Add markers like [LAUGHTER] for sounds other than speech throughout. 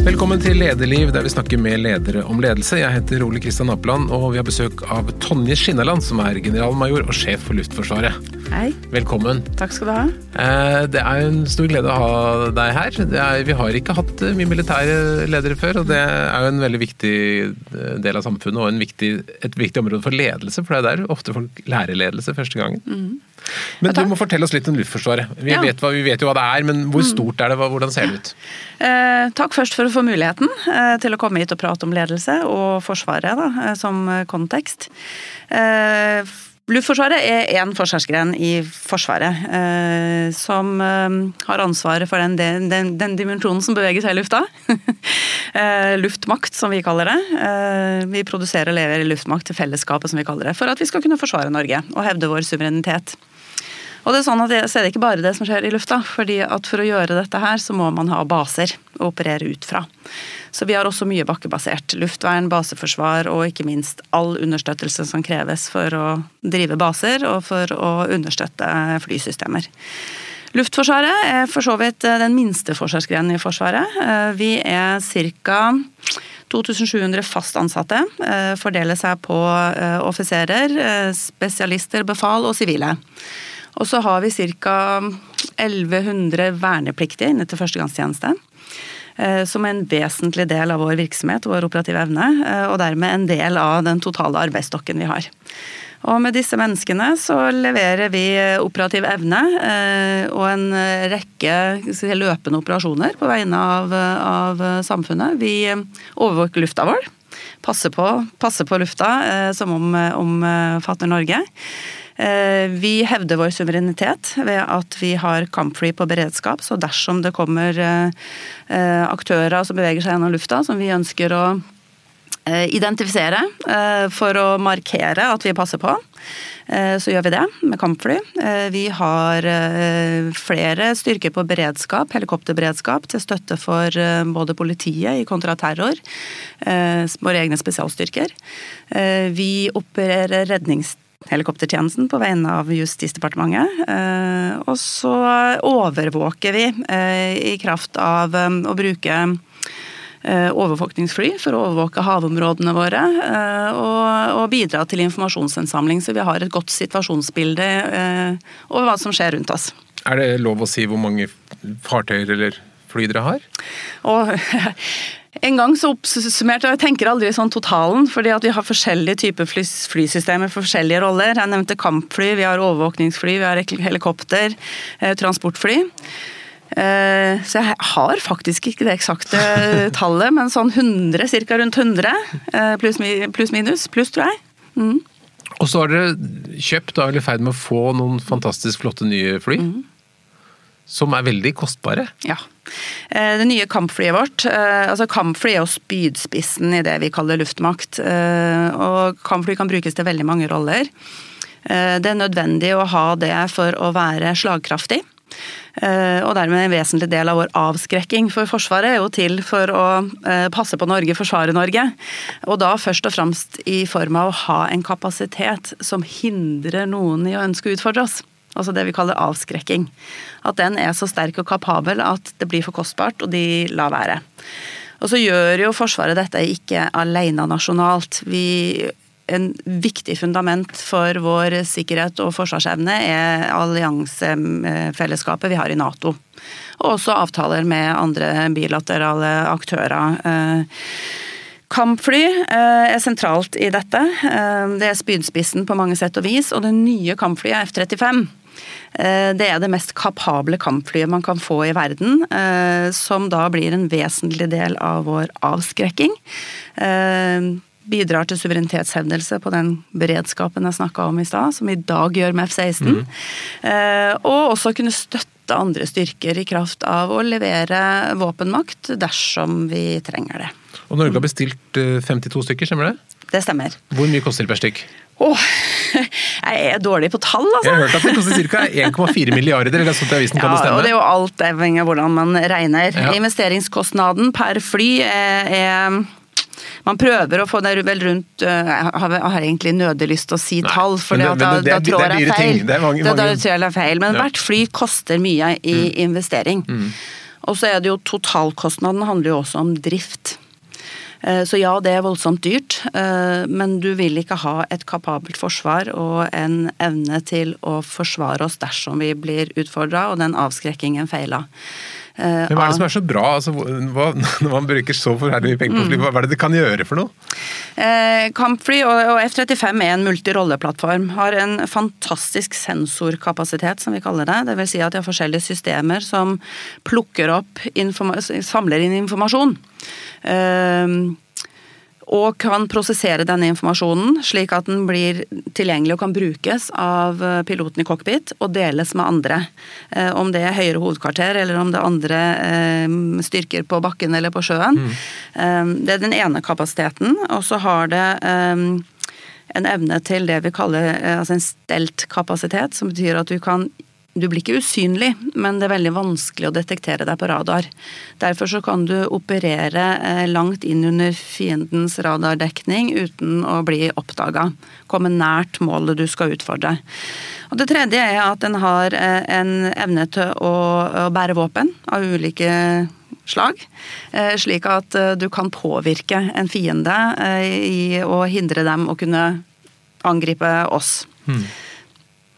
Velkommen til Lederliv, der vi snakker med ledere om ledelse. Jeg heter Ole Kristian Apeland, og vi har besøk av Tonje Skinnaland, som er generalmajor og sjef for Luftforsvaret. Hei. Velkommen. Takk skal du ha. Eh, det er en stor glede å ha deg her. Er, vi har ikke hatt mye militære ledere før, og det er jo en veldig viktig eh, del av samfunnet og viktig, et viktig område for ledelse, for det er der ofte folk lærer ledelse første gangen. Mm. Men du må fortelle oss litt om Luftforsvaret. Vi, ja. vet, vi, vet, jo hva det er, men hvor mm. stort er det? Hvordan ser det ut? Eh, takk først for å få muligheten eh, til å komme hit og prate om ledelse og Forsvaret da, eh, som kontekst. Eh, Luftforsvaret er én forsvarsgren i Forsvaret eh, som eh, har ansvaret for den, den, den, dimensjonen som beveger seg i lufta. [LAUGHS] eh, luftmakt, som vi kaller det. Eh, vi produserer og leverer luftmakt til fellesskapet, som vi kaller det, for at vi skal kunne forsvare Norge og hevde vår suverenitet. Og det er sånn at jeg ser ikke bare det som skjer i lufta, fordi at for å gjøre dette her, så må man ha baser å operere ut fra. Så vi har også mye bakkebasert. Luftvern, baseforsvar og ikke minst all understøttelse som kreves for å drive baser og for å understøtte flysystemer. Luftforsvaret er for så vidt den minste forsvarsgrenen i Forsvaret. Eh, vi er ca. 2700 fast ansatte. Eh, fordeler seg på eh, offiserer, spesialister, befal og sivile. Og så har vi ca. 1100 vernepliktige inne til førstegangstjeneste. Eh, som en vesentlig del av vår virksomhet, vår operative evne, eh, og dermed en del av den totale arbeidsstokken vi har. Og med disse menneskene så leverer vi operativ evne eh, og en rekke løpende operasjoner på vegne av, av samfunnet. Vi overvåker lufta vår. Passer på, passer på lufta som omfatter om Norge. Eh, vi hevder vår suverenitet ved at vi har kampfly på beredskap. Så dersom det kommer eh, eh, aktører som beveger seg gjennom lufta, som vi ønsker å identifisere for å markere at vi passer på, så gjør vi det med kampfly. Vi har flere styrker på beredskap, helikopterberedskap, til støtte for både politiet i kontraterror, våre egne spesialstyrker. Vi opererer redningstjenester helikoptertjenesten på vegne av Justisdepartementet. Eh, og så overvåker vi eh, i kraft av eh, å bruke overvåkningsfly for å overvåke havområdene våre og, og bidra til informasjonsinnsamling, så vi har et godt situasjonsbilde over hva som skjer rundt oss. Er det lov å si hvor mange fartøyer eller fly dere har? Og, [LAUGHS] En gang så oppsummerte jeg jeg tenker aldri sånn totalen, fordi at vi har forskjellige typer fly, flysystemer for forskjellige roller. Jeg nevnte kampfly, vi har overvåkningsfly, vi har helikopter, eh, transportfly. Eh, så jeg har faktisk ikke det eksakte [LAUGHS] tallet, men sånn 100, ca. rundt 100. Eh, pluss plus minus. Pluss, tror jeg. Mm. Og så har dere kjøpt, da, eller i ferd med å få noen fantastisk flotte nye fly. Mm. Som er veldig kostbare. Ja. Eh, det nye kampflyet vårt eh, altså Kampfly er jo spydspissen i det vi kaller luftmakt. Eh, og kampfly kan brukes til veldig mange roller. Det er nødvendig å ha det for å være slagkraftig. Og dermed en vesentlig del av vår avskrekking. For Forsvaret er jo til for å passe på Norge, forsvare Norge. Og da først og fremst i form av å ha en kapasitet som hindrer noen i å ønske å utfordre oss altså det vi kaller avskrekking. At den er så sterk og kapabel at det blir for kostbart, og de lar være. Og så gjør jo Forsvaret dette ikke alene nasjonalt. Vi, en viktig fundament for vår sikkerhet og forsvarsevne er alliansefellesskapet vi har i Nato. Og også avtaler med andre bilaterale aktører. Kampfly eh, er sentralt i dette. Eh, det er spydspissen på mange sett og vis. Og det nye kampflyet F-35 Eh, det er det mest kapable kampflyet man kan få i verden, eh, som da blir en vesentlig del av vår avskrekking. Eh, bidrar til suverenitetshevdelse på den beredskapen jeg snakka om i stad, som i dag gjør med F-16. Mm. Og også kunne støtte andre styrker i kraft av å levere våpenmakt dersom vi trenger det. Og Norge har bestilt 52 stykker, stemmer det? Det stemmer. Hvor mye koster det per stykk? Åh, [LAUGHS] jeg er dårlig på tall, altså. Jeg har hørt at det koster ca. 1,4 [LAUGHS] milliarder, eller sånt i avisen, kan det stemme? og det er jo alt avhengig av hvordan man regner. Ja. Investeringskostnaden per fly er, er man prøver å få det vel rundt Jeg har, egentlig nødig lyst til å si Nei, tall, for da, da, da, tror jeg feil. Det er mange, mange... Da, tror jeg er feil. Men ja. hvert fly koster mye i mm. investering. Mm. Og så er det jo totalkostnaden handler jo også om drift. Eh, så ja, det er voldsomt dyrt, eh, men du vil ikke ha et kapabelt forsvar og en evne til å forsvare oss dersom vi blir utfordra, og den avskrekkingen feila. Eh, men Hva er det som er så bra altså, hva, [LAUGHS] når man bruker så forferdelig mye penger på fly? Hva er det det kan gjøre for noe? Eh, kampfly og, og F-35 er en multirolleplattform. Har en fantastisk sensorkapasitet, som vi kaller det. Det vil si at de har forskjellige systemer som plukker opp, samler inn informasjon. Eh, og kan prosessere denne informasjonen slik at den blir tilgjengelig og kan brukes av eh, piloten i cockpit og deles med andre. Eh, om det er høyere hovedkvarter eller om det er andre eh, styrker på bakken eller på sjøen. Mm. Det er den ene kapasiteten. Og så har det en evne til det vi kaller altså en stelt-kapasitet, som betyr at du kan du blir ikke usynlig, men det er veldig vanskelig å detektere deg på radar. Derfor så kan du operere eh, langt inn under fiendens radardekning uten å bli oppdaga. Komme nært målet du skal utfordre. Og Det tredje er at den har eh, en evne til å, bære våpen av ulike slag. Eh, slik at du kan påvirke en fiende i å hindre dem å kunne angripe oss. Hmm.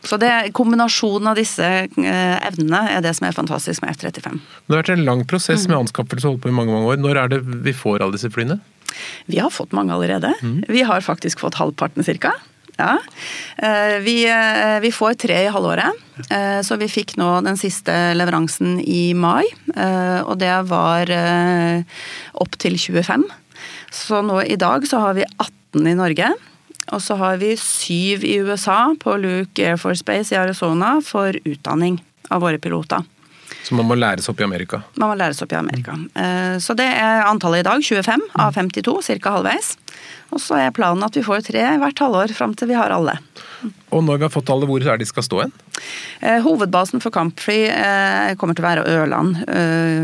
Så det, Kombinasjonen av disse eh, evnene er det som er fantastisk med F-35. Det har vært en lang prosess med anskaffelse holdt på i mange mange år. Når er det vi får alle disse flyene? Vi har fått mange allerede. Mm. Vi har faktisk fått halvparten ca. Ja. Eh, vi, eh, vi, får tre i halvåret. Så vi fikk nå den siste leveransen i mai. Og det var opp til 25. Så nå i dag så har vi 18 i Norge. Og så har vi syv i USA, på Luke Air Force Base i Arizona, for utdanning av våre piloter. Så man må læres opp i Amerika? Man må læres opp i Amerika. Eh, så det er antallet i dag, 25 av 52, ca. halvveis. Og så er planen at vi får tre hvert halvår fram til vi har alle. Og når vi har fått alle, hvor er de skal stå hen? Eh, hovedbasen for kampfly eh, kommer til å være Ørland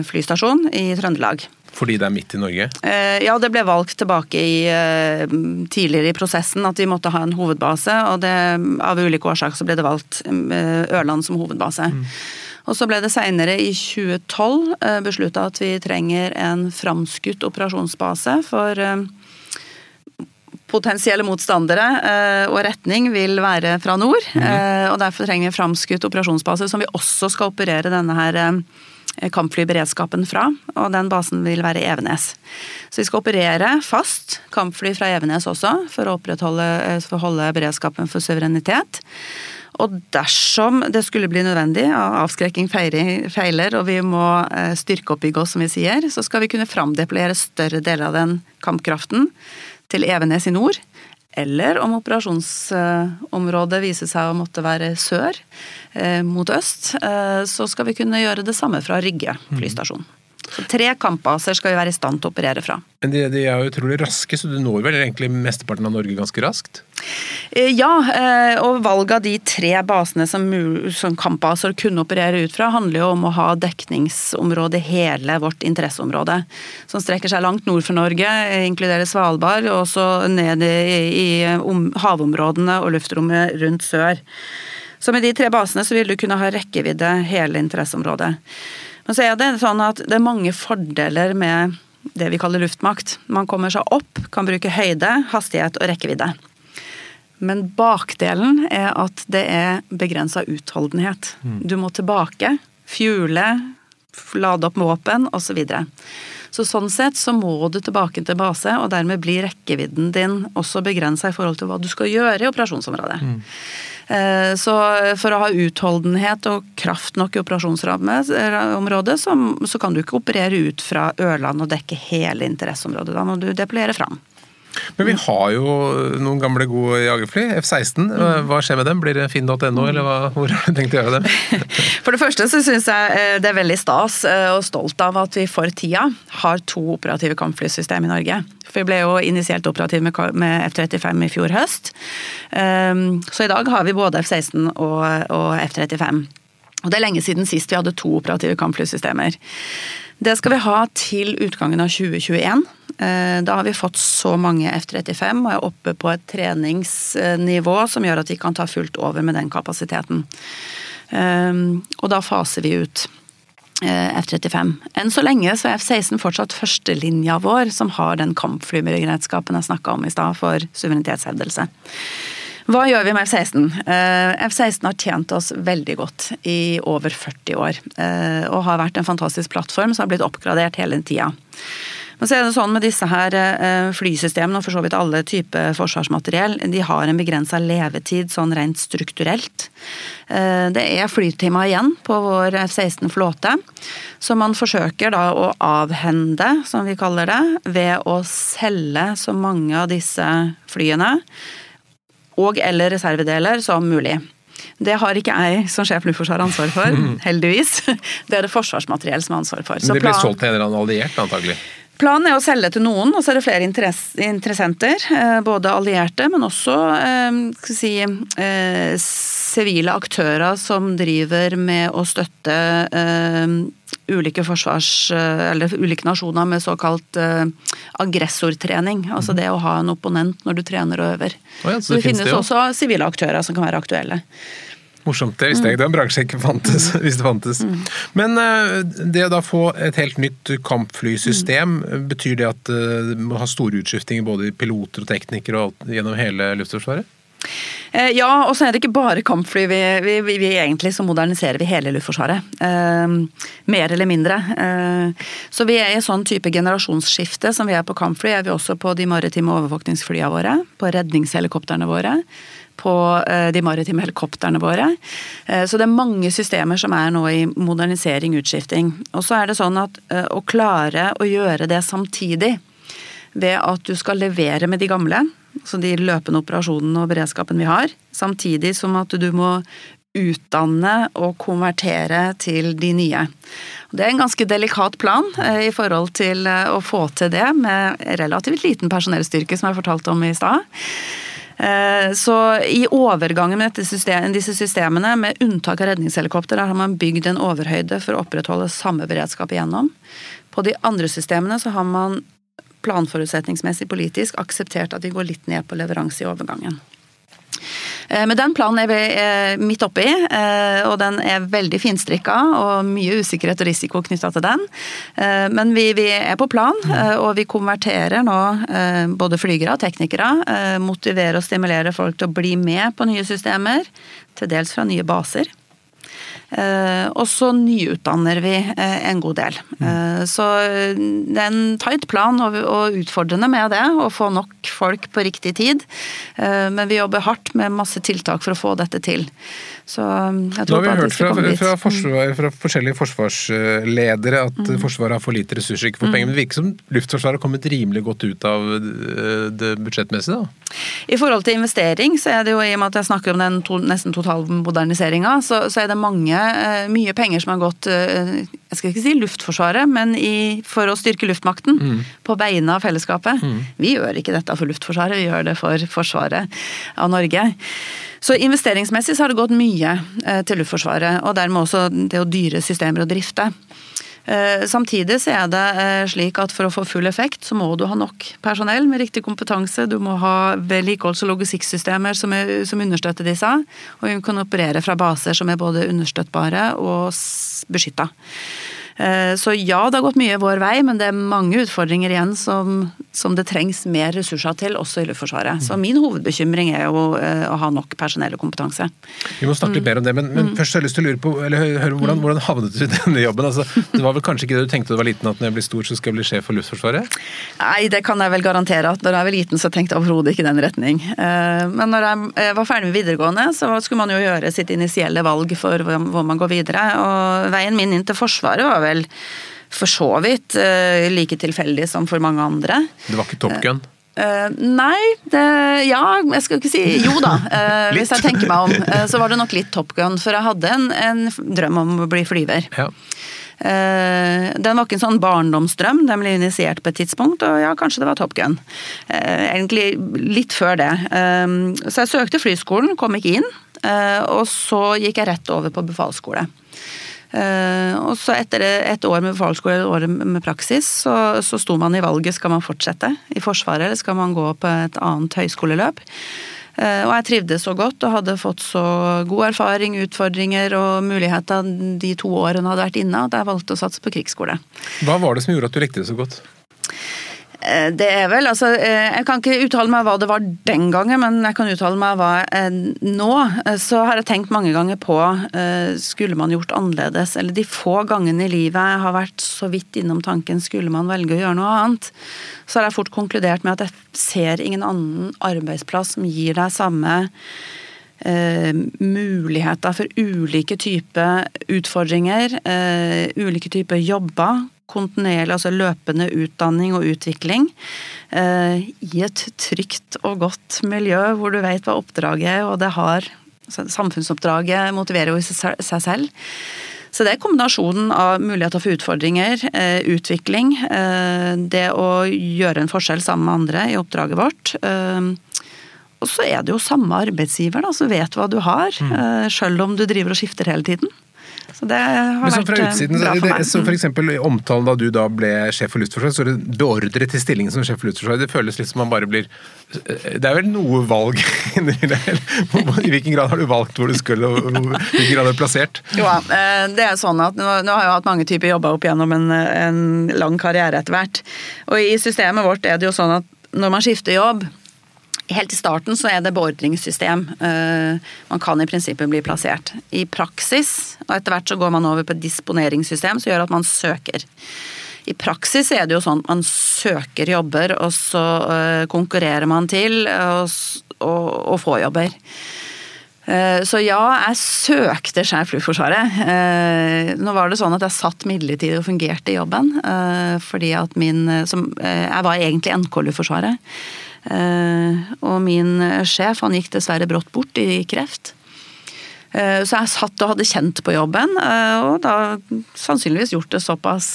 flystasjon i Trøndelag. Fordi det er midt i Norge? Eh, ja, det ble valgt tilbake i, eh, tidligere i prosessen at vi måtte ha en hovedbase. Og det, av ulike årsaker så ble det valgt eh, Ørland som hovedbase. Mm. Og så ble det seinere, i 2012, beslutta at vi trenger en framskutt operasjonsbase for potensielle motstandere og retning vil være fra nord. Mm. Og derfor trenger vi framskutt operasjonsbase som vi også skal operere denne her kampflyberedskapen fra, og den basen vil være Evenes. Så vi skal operere fast kampfly fra Evenes også, for å opprettholde for å holde beredskapen for suverenitet. Og dersom det skulle bli nødvendig, avskrekking feiler, og vi må eh, styrkeoppbygge oss, som vi sier, så skal vi kunne framdeployere større deler av den kampkraften til Evenes i nord, eller om operasjonsområdet viser seg å måtte være sør eh, mot øst, eh, så skal vi kunne gjøre det samme fra Rygge flystasjon. Så tre kampbaser skal vi være i stand til å operere fra. Men de, de er jo utrolig raske, så du når vel egentlig mesteparten av Norge ganske raskt? Eh, ja, eh, og valget av de tre basene som, som kampbaser kunne operere ut fra, handler jo om å ha dekningsområde hele vårt interesseområde. Som strekker seg langt nord for Norge, inkluderer Svalbard, og også ned i, i havområdene og luftrommet rundt sør. Så med de tre basene så vil du kunne ha rekkevidde hele interesseområdet. Men så er det sånn at det er mange fordeler med det vi kaller luftmakt. Man kommer seg opp, kan bruke høyde, hastighet og rekkevidde. Men bakdelen er at det er begrensa utholdenhet. Mm. Du må tilbake, fuele, lade opp våpen osv. Så, videre. så sånn sett så må du tilbake til base, og dermed blir rekkevidden din også begrensa i forhold til hva du skal gjøre i operasjonsområdet. Mm. Eh, så for å ha utholdenhet og kraft nok i operasjonsområdet, så, kan du ikke operere ut fra Ørland og dekke hele interesseområdet. Da må du deployere fram. Men vi har jo noen gamle, gode jagerfly. F-16. Hva skjer med dem? Blir det finn.no, eller hva, hvor har du tenkt å gjøre dem? [LAUGHS] For det første så syns jeg eh, det er veldig stas eh, og stolt av at vi for tida har to operative kampflysystem i Norge. For vi ble jo initielt operative med F-35 i fjor høst. Ehm, så i dag har vi både F-16 og F-35. Og det er lenge siden sist vi hadde to operative kampflysystemer. Det skal vi ha til utgangen av 2021. Eh, da har vi fått så mange F-35 og er oppe på et treningsnivå som gjør at vi kan ta fullt over med den kapasiteten. Eh, og da faser vi ut. F-35. Enn så lenge så er F-16 fortsatt førstelinja vår som har den kampflyberedskapen jeg snakka om i stad for suverenitetshevdelse. Hva gjør vi med F-16? F-16 har tjent oss veldig godt i over 40 år. Og har vært en fantastisk plattform som har blitt oppgradert hele tida. Men så er det sånn med disse her eh, flysystemene, og for så vidt alle typer forsvarsmateriell, de har en begrensa levetid sånn rent strukturelt. Eh, det er flytimer igjen på vår F-16 flåte, så man forsøker da å avhende, som vi kaller det, ved å selge så mange av disse flyene og eller reservedeler som mulig. Det har ikke jeg som sjef Luftforsvaret ansvar for, heldigvis. Det er det Forsvarsmateriell som har ansvar for. Men det blir solgt til en eller annen alliert, antagelig? Planen er å selge til noen, og så er det flere interessenter. Eh, både allierte, men også eh, si, eh, sivile aktører som driver med å støtte ulike forsvars... Eller ulike nasjoner med såkalt aggressortrening. Altså det å ha en opponent når du trener og øver. Oh ja, så det, det finnes det også sivile aktører som kan være aktuelle. Morsomt. Det visste jeg ikke. Det var en bransje jeg ikke fantes. [LAUGHS] hvis det fantes. Mm. Men det å da få et helt nytt kampflysystem, mm. betyr det at det må ha store utskiftinger både i piloter og teknikere og gjennom hele Luftforsvaret? Ja, og så er det ikke bare kampfly. Vi, vi, vi, egentlig så moderniserer vi hele Luftforsvaret. Eh, mer eller mindre. Eh, så vi er i sånn type generasjonsskifte som vi er på kampfly, er vi også på de maritime overvåkningsflyene våre. På redningshelikoptrene våre på eh, de maritime helikoptrene våre. Eh, så det er mange systemer som er nå i modernisering, utskifting. Og så er det sånn at eh, å klare å gjøre det samtidig, ved at du skal levere med de gamle, altså de løpende operasjonene og beredskapen vi har, samtidig som at du må utdanne og konvertere til de nye. Det er en ganske delikat plan i forhold til å få til det med relativt liten personellstyrke, som jeg fortalte om i stad. Eh, så i overgangen med system, disse systemene, med unntak av redningshelikopter, har man bygd en overhøyde for å opprettholde samme beredskap igjennom. På de andre systemene så har man planforutsetningsmessig politisk akseptert at vi går litt ned på leveranse i overgangen. Eh, men den planen er vi eh, midt oppi, eh, og den er veldig finstrikka og mye usikkerhet og risiko knytta til den. Men vi, vi, er på plan, og vi konverterer nå både flygere og teknikere. Motiverer og stimulerer folk til å bli med på nye systemer, til dels fra nye baser. Eh, og så nyutdanner vi eh, en god del. Mm. Så det er en tight plan og utfordrende med det, å få nok folk på riktig tid. Men vi jobber hardt med masse tiltak for å få dette til. Så jeg tror Nå har vi hørt fra, fra, forsvar, fra, forskjellige forsvarsledere at mm. Forsvaret har for lite ressurser, ikke for mm. penger. Men det virker som Luftforsvaret har kommet rimelig godt ut av det budsjettmessige? da? I forhold til investering, så er det jo i og med at jeg snakker om den to, nesten totalmoderniseringa, så, så er det mange, eh, mye penger som har gått eh, jeg skal ikke si Luftforsvaret, men i, for å styrke luftmakten mm. på vegne av fellesskapet. Mm. Vi gjør ikke dette for Luftforsvaret, vi gjør det for Forsvaret av Norge. Så investeringsmessig så har det gått mye eh, til Luftforsvaret, og dermed også det å dyre systemer å drifte. Eh, samtidig så er det eh, slik at for å få full effekt, så må du ha nok personell med riktig kompetanse. Du må ha vedlikeholds- og logistikksystemer som, er, som understøtter disse. Og vi kan operere fra baser som er både understøttbare og beskytta. Eh, så ja, det har gått mye vår vei, men det er mange utfordringer igjen som, som det trengs mer ressurser til, også i Luftforsvaret. Så min hovedbekymring er jo eh, å ha nok personell og kompetanse. Vi må snakke litt mer om det, men, men mm. først har jeg lyst til å lure på, eller høre hvordan, mm. hvordan havnet du i denne jobben? Altså, det var vel kanskje ikke det du tenkte da du var liten, at når jeg blir stor så skal jeg bli sjef for Luftforsvaret? Nei, det kan jeg vel garantere. at Når jeg var liten så tenkte jeg overhodet ikke i den retning. Eh, men når jeg var ferdig med videregående, så skulle man jo gjøre sitt initielle valg for hvor man går videre. Og veien min inn til Forsvaret var vel for så vidt uh, like tilfeldig som for mange andre. Det var ikke Top Gun? Uh, nei, det, ja, jeg skal ikke si jo da. Uh, [LAUGHS] hvis jeg tenker meg om, uh, [LAUGHS] så var det nok litt Top Gun. For jeg hadde en, en drøm om å bli flyver. Ja. Den var ikke en sånn barndomsdrøm, den ble initiert på et tidspunkt, og ja, kanskje det var Top Gun. Egentlig litt før det. Så jeg søkte flyskolen, kom ikke inn. Og så gikk jeg rett over på befalsskole. Eh, og så etter et år med befalsskole, et år med praksis, så, så sto man i valget skal man fortsette i Forsvaret eller skal man gå på et annet høyskoleløp. Og jeg trivdes så godt og hadde fått så god erfaring, utfordringer og muligheter de to årene hadde vært inne, at jeg valgte å satse på krigsskole. Hva var det som gjorde at du likte det så godt? Eh, det er vel, altså eh, Jeg kan ikke uttale meg hva det var den gangen, men jeg kan uttale meg hva nå. Eh, så har jeg tenkt mange ganger på skulle man gjort annerledes, eller de få gangene i livet jeg har vært så vidt innom tanken skulle man velge å gjøre noe annet, så har jeg fort konkludert med at jeg ser ingen annen arbeidsplass som gir deg samme Eh, muligheter for ulike typer utfordringer, eh, ulike typer jobber, kontinuerlig, altså løpende utdanning og utvikling eh, i et trygt og godt miljø hvor du vet hva oppdraget er, og det har altså Samfunnsoppdraget motiverer jo seg selv. Så det er kombinasjonen av muligheter for utfordringer, eh, utvikling, eh, det å gjøre en forskjell sammen med andre i oppdraget vårt. Og så er det jo samme arbeidsgiver, da, som vet hva du har, mm. selv om du driver og skifter hele tiden. Så det har Men så vært eh, utsiden, bra for meg. Så for eksempel i omtalen da du da ble sjef for Luftforsvaret, så er det beordret til stillingen som sjef for Luftforsvaret. Det føles litt som man bare blir Det er vel noe valg [LAUGHS] I hvilken grad har du valgt hvor du skulle, og i hvilken grad er du plassert? Jo, eh, det er sånn at nå, nå har jeg hatt mange typer jobber opp gjennom en, en lang karriere etter hvert. Og i systemet vårt er det jo sånn at når man skifter jobb, Helt i starten så er det beordringssystem. Eh, man kan i prinsippet bli plassert. I praksis, og etter hvert så går man over på et disponeringssystem som gjør at man søker. I praksis er det jo sånn at man søker jobber, og så eh, konkurrerer man til å få jobber. Eh, så ja, jeg søkte Skeiv Luftforsvaret. Nå var det sånn at jeg satt midlertidig og fungerte i jobben. Fordi at min som, Jeg var egentlig NK-Luftforsvaret. Eh, og min sjef han gikk dessverre brått bort i kreft. Eh, så jeg satt og hadde kjent på jobben, eh, og da sannsynligvis gjort det såpass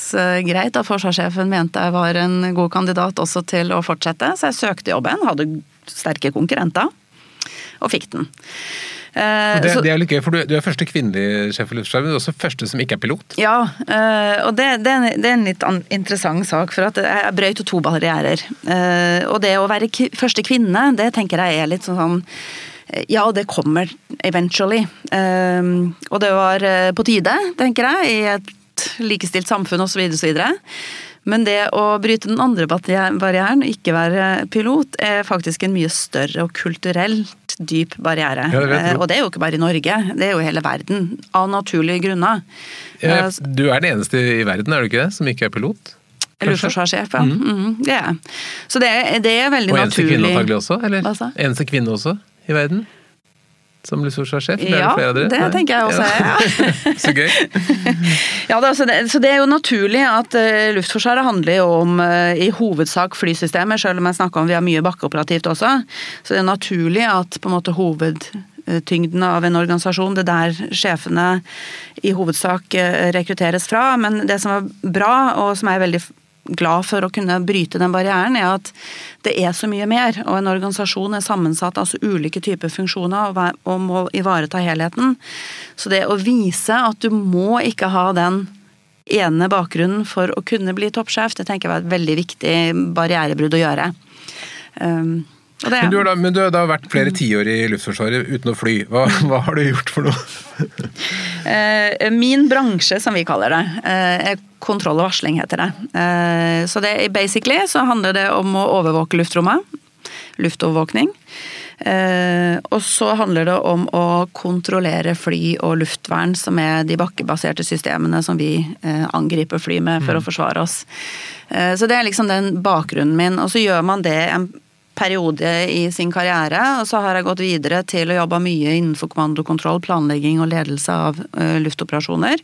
greit at forsvarssjefen mente jeg var en god kandidat også til å fortsette, så jeg søkte jobben, hadde sterke konkurrenter, og fikk den. Eh, det, det, er litt gøy, for du, du er første kvinnelige sjef for Luftfartsverket, men du er også første som ikke er pilot. Ja, eh, og det, det, er en litt interessant sak, for at jeg brøyt to barrierer. Eh, og det å være første kvinne, det tenker jeg er litt sånn ja, det kommer eventually. Og det var på tide, tenker jeg, i et likestilt samfunn osv. osv. Men det å bryte den andre barrieren, ikke være pilot, er faktisk en mye større og kulturelt dyp barriere. Ja, det eh, og det er jo ikke bare i Norge, det er jo i hele verden. Av naturlige grunner. Ja, eh, du er den eneste i verden, er du ikke det, som ikke er pilot? Luftforsvarssjef, ja. Mm. Mm, det er Så det, det er veldig naturlig. Og eneste kvinne antagelig også? Eller? Eneste kvinne også i verden? Som luftforsvarssjef? Ja, det, det tenker jeg også. Ja. [LAUGHS] så gøy. [LAUGHS] ja, det, så, det, så, det, er jo naturlig at uh, Luftforsvaret handler jo om uh, i hovedsak flysystemer, selv om jeg snakker om vi har mye bakkeoperativt også. Så det er naturlig at på en måte hovedtyngden av en organisasjon, det er der sjefene i hovedsak uh, rekrutteres fra. Men det som er bra, og som er veldig glad for å kunne bryte den barrieren, er at det er så mye mer. Og en organisasjon er sammensatt av altså ulike typer funksjoner og må ivareta helheten. Så det å vise at du må ikke ha den ene bakgrunnen for å kunne bli toppsjef, det tenker jeg var et veldig viktig barrierebrudd å gjøre. Um, men du, da, men du, har da vært flere tiår i Luftforsvaret uten å fly. Hva, hva har du gjort for noe? Eh, min bransje, som vi kaller det, eh, er kontroll og varsling, heter det. Eh, så det, basically så handler det om å overvåke luftrommet. Luftovervåkning. Og så handler det om å kontrollere fly og luftvern, som er de bakkebaserte systemene som vi angriper fly med for å mm. forsvare oss. Så det er liksom den bakgrunnen min. Og så gjør man det en periode i sin karriere. Og så har jeg gått videre til å jobbe mye innenfor kommandokontroll, planlegging og ledelse av uh, luftoperasjoner.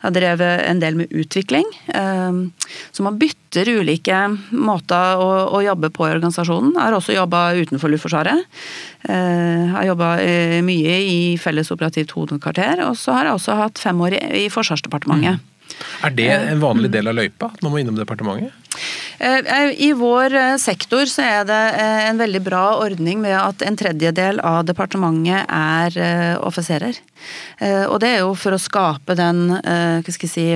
Jeg har drevet en del med utvikling. Uh, så man bytter ulike måter å, jobbe på i organisasjonen. Jeg har også jobba utenfor Luftforsvaret. Uh, jeg har jobba mye i felles operativt hovedkvarter, og så har jeg også hatt fem år i, i Forsvarsdepartementet. Mm. Er det en vanlig del av løypa, at man må innom departementet? Eh, I vår eh, sektor så er det eh, en veldig bra ordning med at en tredjedel av departementet er offiserer. Og det er jo for å skape den, hva skal jeg si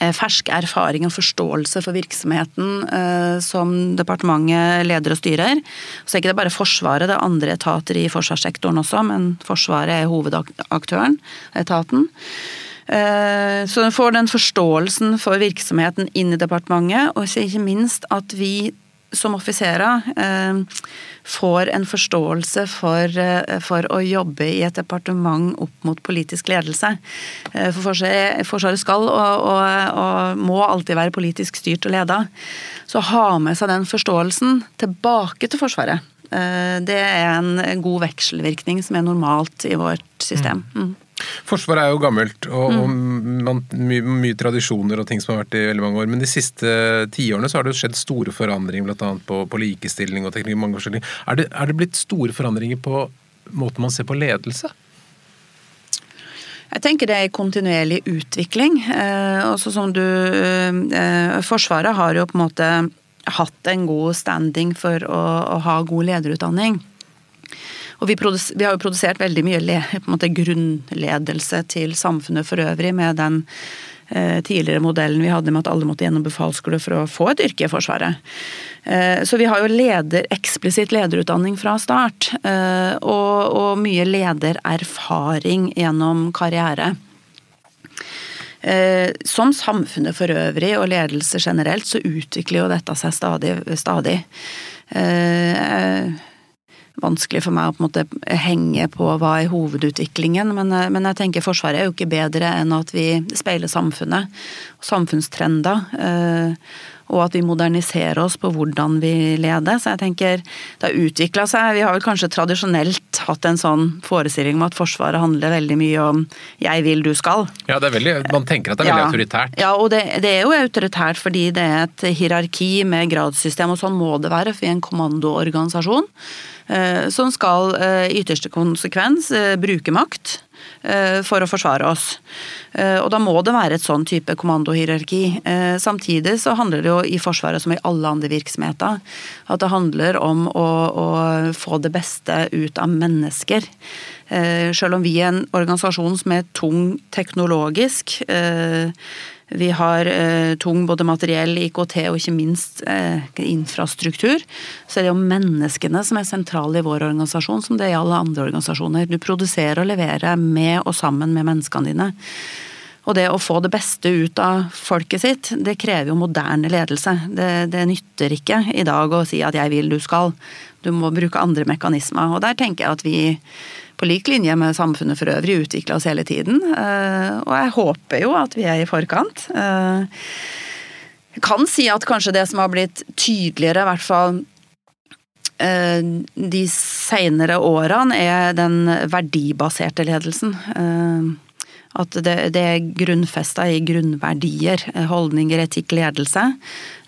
Eh, fersk erfaring og forståelse for virksomheten eh, som departementet leder og styrer. Så er ikke det bare Forsvaret, det er andre etater i forsvarssektoren også, men Forsvaret er hovedaktøren, etaten. Eh, så den får den forståelsen for virksomheten inn i departementet, og ikke minst at vi som offiserer eh, får en forståelse for, eh, for, å jobbe i et departement opp mot politisk ledelse. For Forsvaret skal og, og, og, må alltid være politisk styrt og leda. Så ha med seg den forståelsen tilbake til Forsvaret. Det er en god vekselvirkning som er normalt i vårt system. Mm. Forsvaret er jo gammelt, og, og man, mye, mye, tradisjoner og ting som har vært i veldig mange år. Men de siste tiårene så har det jo skjedd store forandringer, bl.a. På, på likestilling og teknologi. mange. Er det, er det blitt store forandringer på måten man ser på ledelse? Jeg tenker det er kontinuerlig utvikling. Eh, også som du eh, Forsvaret har jo på en måte hatt en god standing for å, å ha god lederutdanning. Og vi, vi, har jo produsert veldig mye le, måte, grunnledelse til samfunnet for øvrig med den eh, tidligere modellen vi hadde med at alle måtte gjennom befalsskole for å få et yrke i Forsvaret. Eh, så vi har jo leder, eksplisitt lederutdanning fra start. Eh, og, og mye ledererfaring gjennom karriere. Eh, som samfunnet for øvrig og ledelse generelt, så utvikler jo dette seg stadig. stadig. Eh, vanskelig for meg å på en måte henge på hva er hovedutviklingen, men, eh, men, jeg tenker Forsvaret er jo ikke bedre enn at vi speiler samfunnet, samfunnstrender. Eh, og at vi moderniserer oss på hvordan vi leder. Så jeg tenker det har utvikla seg. Vi har vel kanskje tradisjonelt hatt en sånn forestilling om at Forsvaret handler veldig mye om 'jeg vil, du skal'. Ja, det er veldig, Man tenker at det er veldig ja, autoritært. Ja, og det, det, er jo autoritært fordi det er et hierarki med gradssystem, og sånn må det være for vi er en kommandoorganisasjon. Eh, som skal eh, i ytterste konsekvens eh, bruke makt for å forsvare oss. Og da må det være et sånn type kommandohierarki. Samtidig så handler det jo i Forsvaret som i alle andre virksomheter at det handler om å, å få det beste ut av mennesker. Selv om vi er en organisasjon som er tung teknologisk vi har eh, tung både materiell, IKT og ikke minst eh, infrastruktur. Så er det jo menneskene som er sentrale i vår organisasjon, som det er i alle andre organisasjoner. Du produserer og leverer med og sammen med menneskene dine. Og det å få det beste ut av folket sitt, det krever jo moderne ledelse. Det, det nytter ikke i dag å si at 'jeg vil, du skal'. Du må bruke andre mekanismer. Og der tenker jeg at vi på lik linje med samfunnet for øvrig utvikle oss hele tiden. Eh, og jeg håper jo at vi er i forkant. Jeg eh, kan si at kanskje det som har blitt tydeligere, i hvert fall eh, de seinere årene, er den verdibaserte ledelsen. At det, det er grunnfesta i grunnverdier, holdninger, etikk, ledelse.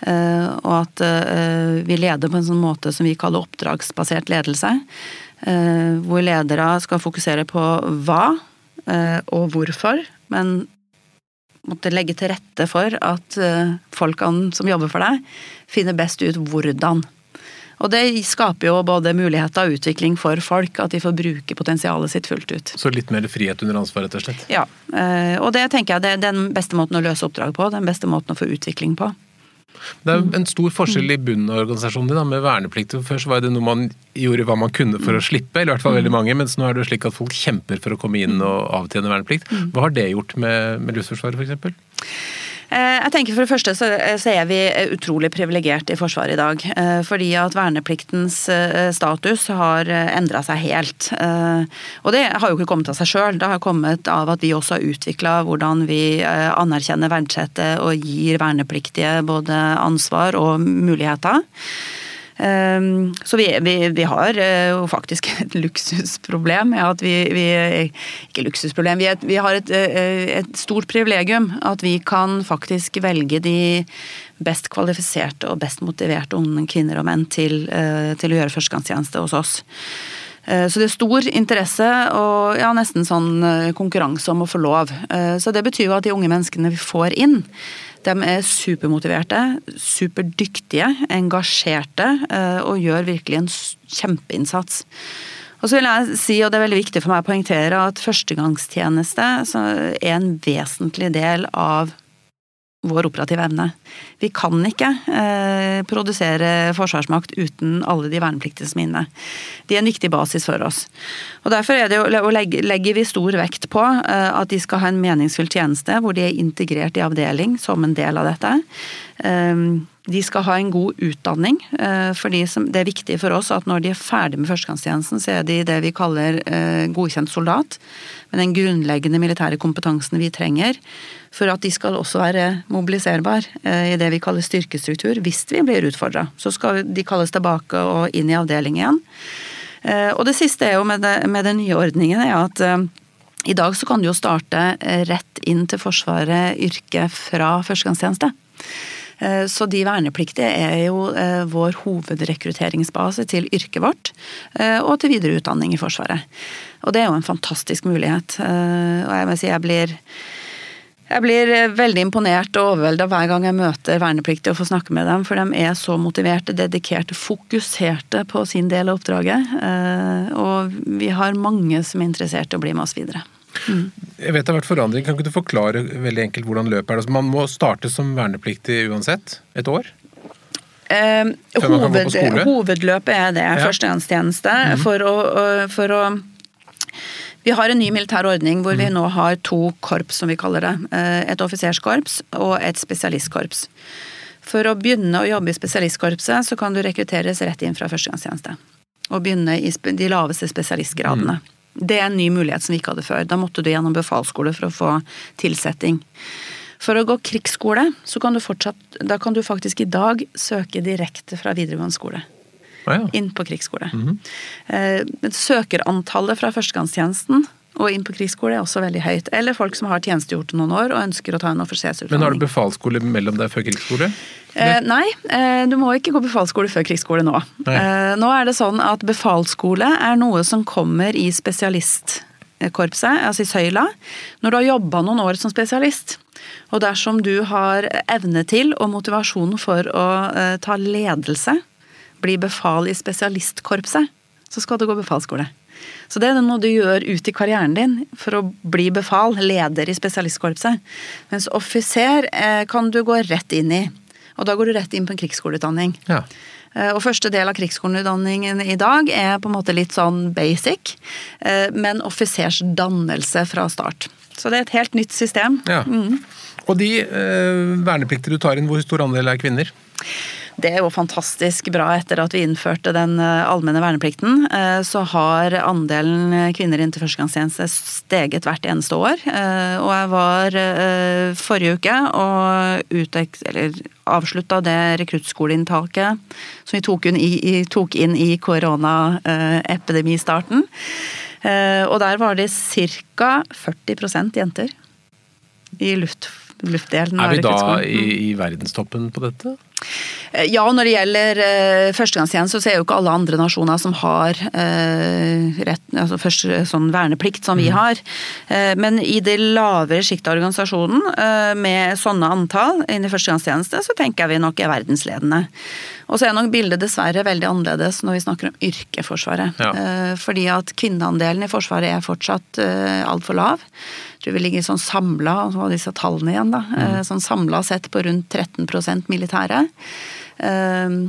Og at vi leder på en sånn måte som vi kaller oppdragsbasert ledelse. Eh, hvor ledere skal fokusere på hva eh, og hvorfor, men måtte legge til rette for at eh, folkene som jobber for deg, finner best ut hvordan. Og det skaper jo både muligheter og utvikling for folk, at de får bruke potensialet sitt fullt ut. Så litt mer frihet under ansvar, rett og slett? Ja. Og det tenker jeg det er den beste måten å løse oppdrag på, den beste måten å få utvikling på. Det er en stor forskjell i bunnen av organisasjonen din med verneplikt. Før så var det noe man gjorde hva man kunne for å slippe, eller i hvert fall veldig mange, mens nå er det slik at folk kjemper for å komme inn og avtjene verneplikt. Hva har det gjort med, med Luftforsvaret f.eks.? Eh, jeg tenker For det første så, er vi utrolig privilegert i Forsvaret i dag. Eh, fordi at vernepliktens eh, status har endra seg helt. Og det har jo ikke kommet av seg sjøl. Det har kommet av at vi også har utvikla hvordan vi anerkjenner, verdsetter og gir vernepliktige både ansvar og muligheter. Ehm, så vi, vi, vi har eh, jo faktisk [LAUGHS] et luksusproblem Ja, at vi, vi Ikke luksusproblem, vi, vi har et, eh, et, stort privilegium. At vi kan faktisk velge de best kvalifiserte og best motiverte unge kvinner og menn til, eh, til å gjøre førstegangstjeneste hos oss. Så det er stor interesse og ja, nesten sånn konkurranse om å få lov. Så det betyr jo at de unge menneskene vi får inn, de er supermotiverte, superdyktige, engasjerte eh, og gjør virkelig en kjempeinnsats. Og så vil jeg si, og det er veldig viktig for meg å poengtere, at førstegangstjeneste er en vesentlig del av vår operative evne. Vi kan ikke eh, produsere forsvarsmakt uten alle de vernepliktige som er inne. De er en viktig basis for oss. Og Derfor er det jo, legger vi stor vekt på eh, at de skal ha en meningsfull tjeneste hvor de er integrert i avdeling som en del av dette. Eh, de skal ha en god utdanning. Eh, for det er viktig for oss at når de er ferdig med førstegangstjenesten, så er de det vi kaller eh, godkjent soldat. Med den grunnleggende militære kompetansen vi trenger for at de skal også være mobiliserbar eh, i det vi kaller styrkestruktur, hvis vi blir utfordra. Så skal de kalles tilbake og inn i avdeling igjen. Eh, og det siste er jo med, det, med den nye ordningen er at eh, i dag så kan du jo starte rett inn til Forsvaret yrke fra førstegangstjeneste. Så de vernepliktige er jo vår hovedrekrutteringsbase til yrket vårt og til videre utdanning i Forsvaret. Og det er jo en fantastisk mulighet. Og jeg må si jeg blir jeg blir eh, veldig imponert og overvelda hver gang jeg møter vernepliktige og får snakke med dem, for de er så motiverte, dedikerte, fokuserte på sin del av oppdraget. Eh, og vi har mange som er interessert i å bli med oss videre. Mm. Jeg vet det har vært forandring. Kan ikke du forklare veldig enkelt hvordan løpet er? Altså, man må starte som vernepliktig uansett? Et år? Eh, hoved, hovedløpet er det. Ja. Førstegangstjeneste. Mm. For å, for å vi har en ny militær ordning hvor vi mm. nå har to korps, som vi kaller det. Eh, et offiserskorps og et spesialistkorps. For å begynne å jobbe i spesialistkorpset, så kan du rekrutteres rett inn fra førstegangstjeneste. Og begynne i de laveste spesialistgradene. Mm. Det er en ny mulighet som vi ikke hadde før. Da måtte du gjennom befalsskole for å få tilsetting. For å gå krigsskole, så kan du fortsatt Da kan du faktisk i dag søke direkte fra videregående skole ah, ja. inn på krigsskole. Mm -hmm. Søkerantallet fra førstegangstjenesten og inn på krigsskole er også veldig høyt. Eller folk som har tjenestegjort noen år og ønsker å ta en offisersutdanning. Men har du befalsskole mellom deg før krigsskole? Eh, nei, eh, du må ikke gå befalsskole før krigsskole nå. Eh, nå er det sånn at befalsskole er noe som kommer i spesialistkorpset, altså i søyla, når du har jobba noen år som spesialist. Og dersom du har evne til og motivasjon for å eh, ta ledelse bli befal i spesialistkorpset, så skal du gå befalsskole. Så det er noe du gjør ut i karrieren din for å bli befal, leder i spesialistkorpset. Mens offiser eh, kan du gå rett inn i. Og da går du rett inn på en krigsskoleutdanning. Ja. Eh, og første del av krigsskoleutdanningen i dag er på en måte litt sånn basic, eh, men offisersdannelse fra start. Så det er et helt nytt system. Ja. Mm. Og de eh, verneplikter du tar inn, hvor stor andel er kvinner? Det er jo fantastisk bra. Etter at vi innførte den eh, allmenne verneplikten, eh, så har andelen kvinner inn til førstegangstjeneste steget hvert eneste år. Eh, og jeg var forrige uke og utek, avslutta det rekruttskoleinntaket som vi tok inn i, tok i koronaepidemistarten. Og der var det ca. 40% jenter i luft, luftdelen. Er vi da i, i verdenstoppen på dette? Ja, og når det gjelder uh, førstegangstjeneste, så er jo ikke alle andre nasjoner som har uh, rett, altså først, sånn verneplikt som vi mm. har. Men i det lavere sjiktet av organisasjonen, med sånne antall inn i førstegangstjeneste, så tenker jeg vi nok er verdensledende. Og så er nok bildet dessverre veldig annerledes når vi snakker om yrkeforsvaret. Ja. Fordi at kvinneandelen i Forsvaret er fortsatt altfor lav. Tror vi ligger sånn samla, hva disse tallene igjen, da. Mm. Sånn samla sett på rundt 13% militære. Ehm,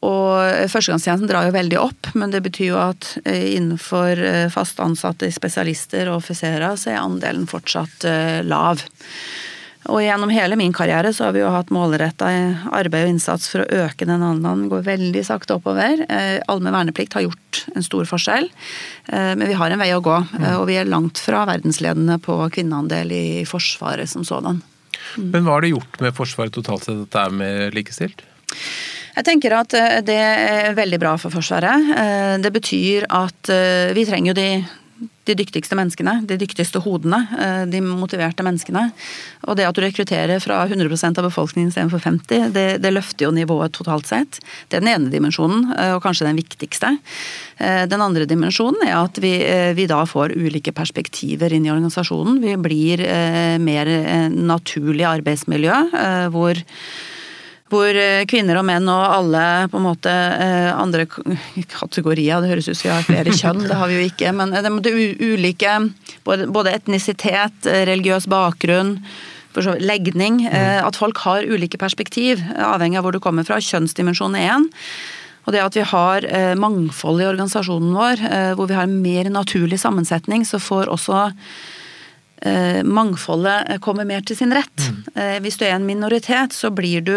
og førstegangstjenesten drar jo veldig opp, men det betyr jo at eh, innenfor eh, fast ansatte spesialister og offiserer så er andelen fortsatt eh, lav. Og gjennom hele min karriere så har vi jo hatt målretta arbeid og innsats for å øke den andelen. Går veldig sakte oppover. Allmenn verneplikt har gjort en stor forskjell, men vi har en vei å gå. Mm. Og vi er langt fra verdensledende på kvinneandel i Forsvaret som sådan. Mm. Men hva har det gjort med Forsvaret totalt sett at det er mer likestilt? Jeg tenker at eh, det er veldig bra for Forsvaret. Eh, det betyr at eh, vi trenger jo de, de dyktigste menneskene, de dyktigste hodene, de motiverte menneskene. Og det at du rekrutterer fra 100% av befolkningen istedenfor 50, det, det, løfter jo nivået totalt sett. Det er den ene dimensjonen, og kanskje den viktigste. Den andre dimensjonen er at vi, vi da får ulike perspektiver inn i organisasjonen. Vi blir mer naturlig arbeidsmiljø, hvor hvor eh, kvinner og menn og alle på en måte eh, andre kategorier Det høres ut som vi har flere kjønn, det har vi jo ikke. Men det er ulike både etnisitet, religiøs bakgrunn, legning. Mm. At folk har ulike perspektiv, avhengig av hvor du kommer fra. Kjønnsdimensjon er én. Og det at vi har mangfold i organisasjonen vår, hvor vi har en mer naturlig sammensetning, så får også mangfoldet kommer mer til sin rett. Mm. Hvis du er en minoritet, så blir du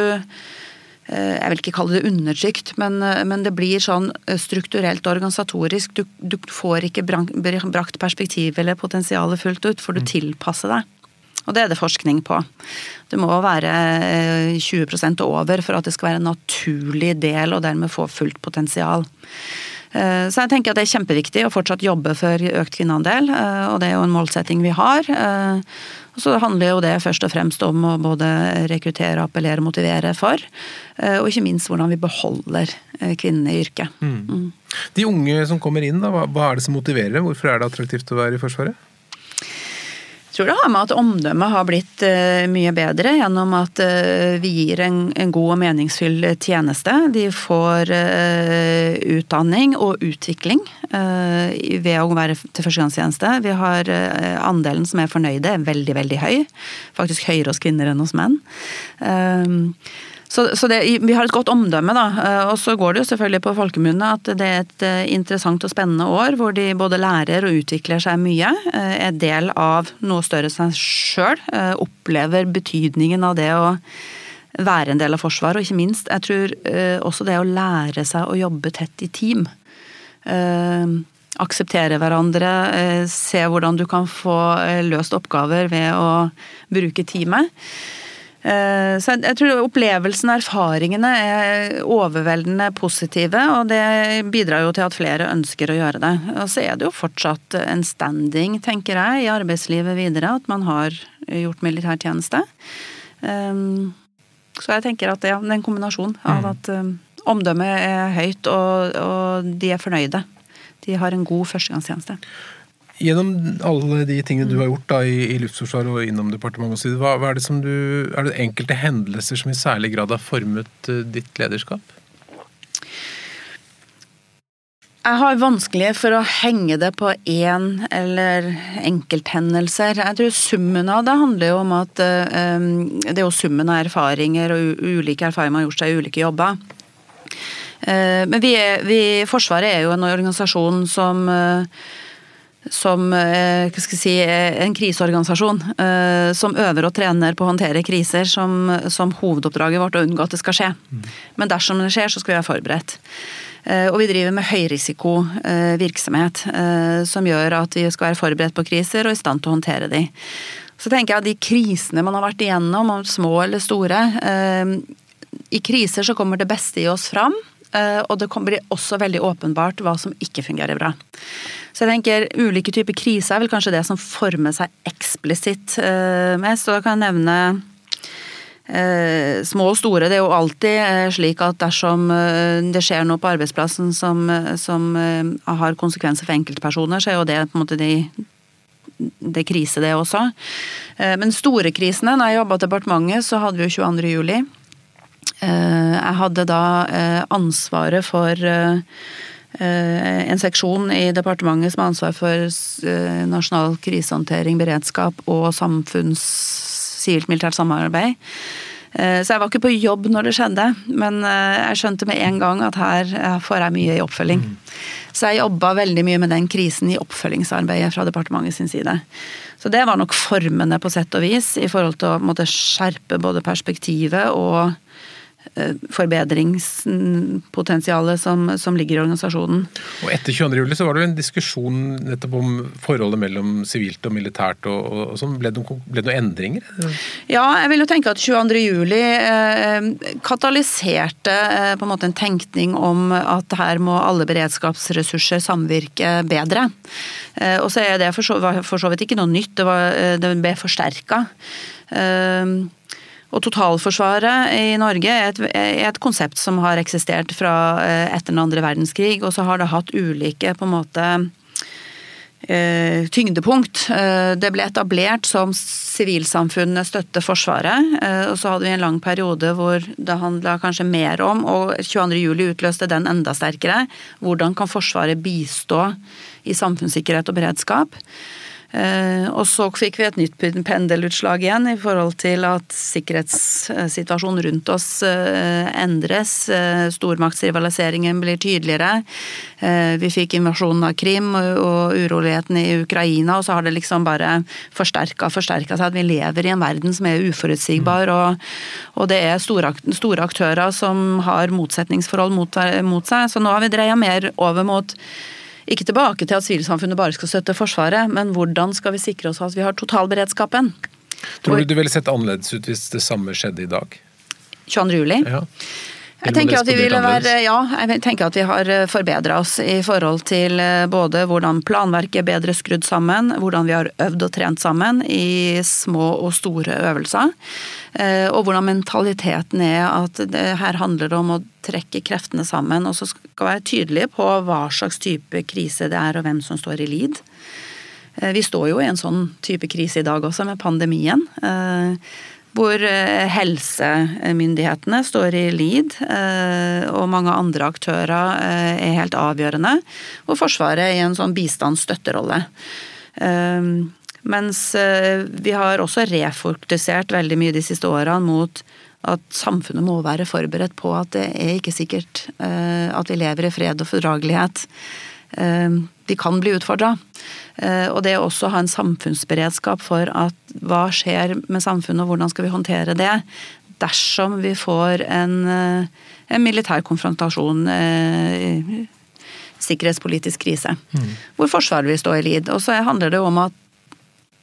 Eh, jeg vil ikke kalle det undertrykt, men, eh, men, det blir sånn eh, strukturelt organisatorisk. Du, du får ikke brakt perspektivet eller potensialet fullt ut, for du mm. tilpasser deg. Og det er det forskning på. Det må være 20 og over for at det skal være en naturlig del og dermed få fullt potensial. Så jeg tenker at det er kjempeviktig å fortsatt jobbe for økt kvinneandel, og det er jo en målsetting vi har. Og så handler jo det først og fremst om å både rekruttere, appellere og motivere for. Eh, og ikke minst hvordan vi beholder eh, kvinnene i yrket. Mm. Mm. De unge som kommer inn, da, hva er det som motiverer dem? Hvorfor er det attraktivt å være i Forsvaret? Tror det har med at omdømmet har blitt uh, mye bedre gjennom at uh, vi gir en, en, god og meningsfull tjeneste. De får uh, utdanning og utvikling ved å være til førstegangstjeneste. Vi har andelen som er fornøyde, er veldig, veldig høy. Faktisk høyere hos kvinner enn hos menn. Uh, så, så det, vi har et godt omdømme, da. Eh, og så går det jo selvfølgelig på folkemunne at det er et eh, interessant og spennende år hvor de både lærer og utvikler seg mye. Eh, er del av noe større seg sjøl. Opplever betydningen av det å være en del av Forsvaret, og ikke minst, jeg tror også det å lære seg å jobbe tett i team. Akseptere hverandre, se hvordan du kan få løst oppgaver ved å bruke teamet. Eh, så jeg tror opplevelsen og erfaringene er overveldende positive, og det bidrar jo til at flere ønsker å gjøre det. Og så er det jo fortsatt en standing, tenker jeg, i arbeidslivet videre, at man har gjort militærtjeneste. Eh, så jeg tenker at ja, det er en kombinasjon av mm. at eh, omdømmet er høyt, og, og de er fornøyde. De har en god førstegangstjeneste. Gjennom alle de tingene du har gjort da, i, i Luftforsvaret og innom departementet, osv., hva, hva er det som du, er det enkelte hendelser som i særlig grad har formet uh, ditt lederskap? Jeg har vanskelig for å henge det på én eller enkelthendelser. Jeg tror summen av det handler jo om at uh, det er jo summen av erfaringer og ulike erfaringer man har gjort seg i ulike jobber. Uh, men vi, er, vi, Forsvaret er jo en organisasjon som som eh, si, en kriseorganisasjon eh, som øver og trener på å håndtere kriser som, som hovedoppdraget vårt å unngå at det skal skje. Men dersom det skjer, så skal vi være forberedt. Eh, og vi driver med høyrisikovirksomhet, som gjør at vi skal være forberedt på kriser og i stand til å håndtere de. Så tenker jeg at de krisene man har vært igjennom, om små eller store I kriser så kommer det beste i oss fram. Og det blir også veldig åpenbart hva som ikke fungerer bra. Så jeg tenker ulike typer kriser er vel kanskje det som former seg eksplisitt eh, mest. Og da kan jeg nevne eh, små og store. Det er jo alltid eh, slik at dersom det skjer noe på arbeidsplassen som, som har konsekvenser for enkeltpersoner, så er jo det på en måte de det er krise, det også. Men store krisene, når jeg jobba i departementet, så hadde vi jo 22. juli. Jeg hadde da ansvaret for en seksjon i departementet som har ansvar for eh, nasjonal krisehåndtering, beredskap og samfunns sivilt militært samarbeid. Eh, så jeg var ikke på jobb når det skjedde, men jeg skjønte med en gang at her får jeg mye i oppfølging. Mm. Så jeg jobba veldig mye med den krisen i oppfølgingsarbeidet fra departementet sin side. Så det var nok formende på sett og vis i forhold til å måtte skjerpe både perspektivet og Eh, forbedringspotensialet som, som, ligger i organisasjonen. Og Etter 22. juli så var det jo en diskusjon nettopp om forholdet mellom sivilt og militært. og, og sånn. Ble, det noen endringer? Ja, jeg vil jo tenke at 22. juli eh, katalyserte eh, på en måte en tenkning om at her må alle beredskapsressurser samvirke bedre. Eh, og så er det for så, for så, vidt ikke noe nytt, det, var, eh, det ble forsterka. Eh, og totalforsvaret i Norge er et, er et, konsept som har eksistert fra eh, etter den andre verdenskrig, og så har det hatt ulike på en måte eh, tyngdepunkt. Eh, det ble etablert som sivilsamfunnet støtter Forsvaret, og så hadde vi en lang periode hvor det handla kanskje mer om, og 22.07 utløste den enda sterkere, hvordan kan Forsvaret bistå i samfunnssikkerhet og beredskap. Eh, og så fikk vi et nytt pendelutslag igjen i forhold til at sikkerhetssituasjonen rundt oss eh, endres. Eh, stormaktsrivaliseringen blir tydeligere. Vi fikk invasjonen av Krim og urolighetene i Ukraina, og så har det liksom bare forsterka forsterka seg at vi lever i en verden som er uforutsigbar, og, og det er store, store, aktører som har motsetningsforhold mot, mot seg. Så nå har vi dreia mer over mot ikke tilbake til at sivilsamfunnet bare skal støtte Forsvaret, men hvordan skal vi sikre oss at vi har totalberedskapen? Tror du det ville sett annerledes ut hvis det samme skjedde i dag? 22. juli? Ja. Jeg tenker, at vi ville være, ja, jeg tenker at vi har eh, forbedra oss i forhold til eh, både hvordan planverket er bedre skrudd sammen, hvordan vi har øvd og trent sammen i små og store øvelser. Eh, og hvordan mentaliteten er at det her handler det om å trekke kreftene sammen og så skal være tydelige på hva slags type krise det er og hvem som står i lid. Vi står jo i en sånn type krise i dag også, med pandemien hvor eh, helsemyndighetene står i lead, eh, og mange andre aktører eh, er helt avgjørende. Og Forsvaret er i en sånn bistandsstøtterolle. Mens vi har også refokusert veldig mye de siste årene mot at samfunnet må være forberedt på at det er ikke sikkert at vi lever i fred og fordragelighet. De kan bli utfordra. Eh, og det å også ha en samfunnsberedskap for at hva skjer med samfunnet, og hvordan skal vi håndtere det dersom vi får en, eh, en militær konfrontasjon, eh, sikkerhetspolitisk krise, mm. hvor Forsvaret vil stå i lid. Og så handler det om at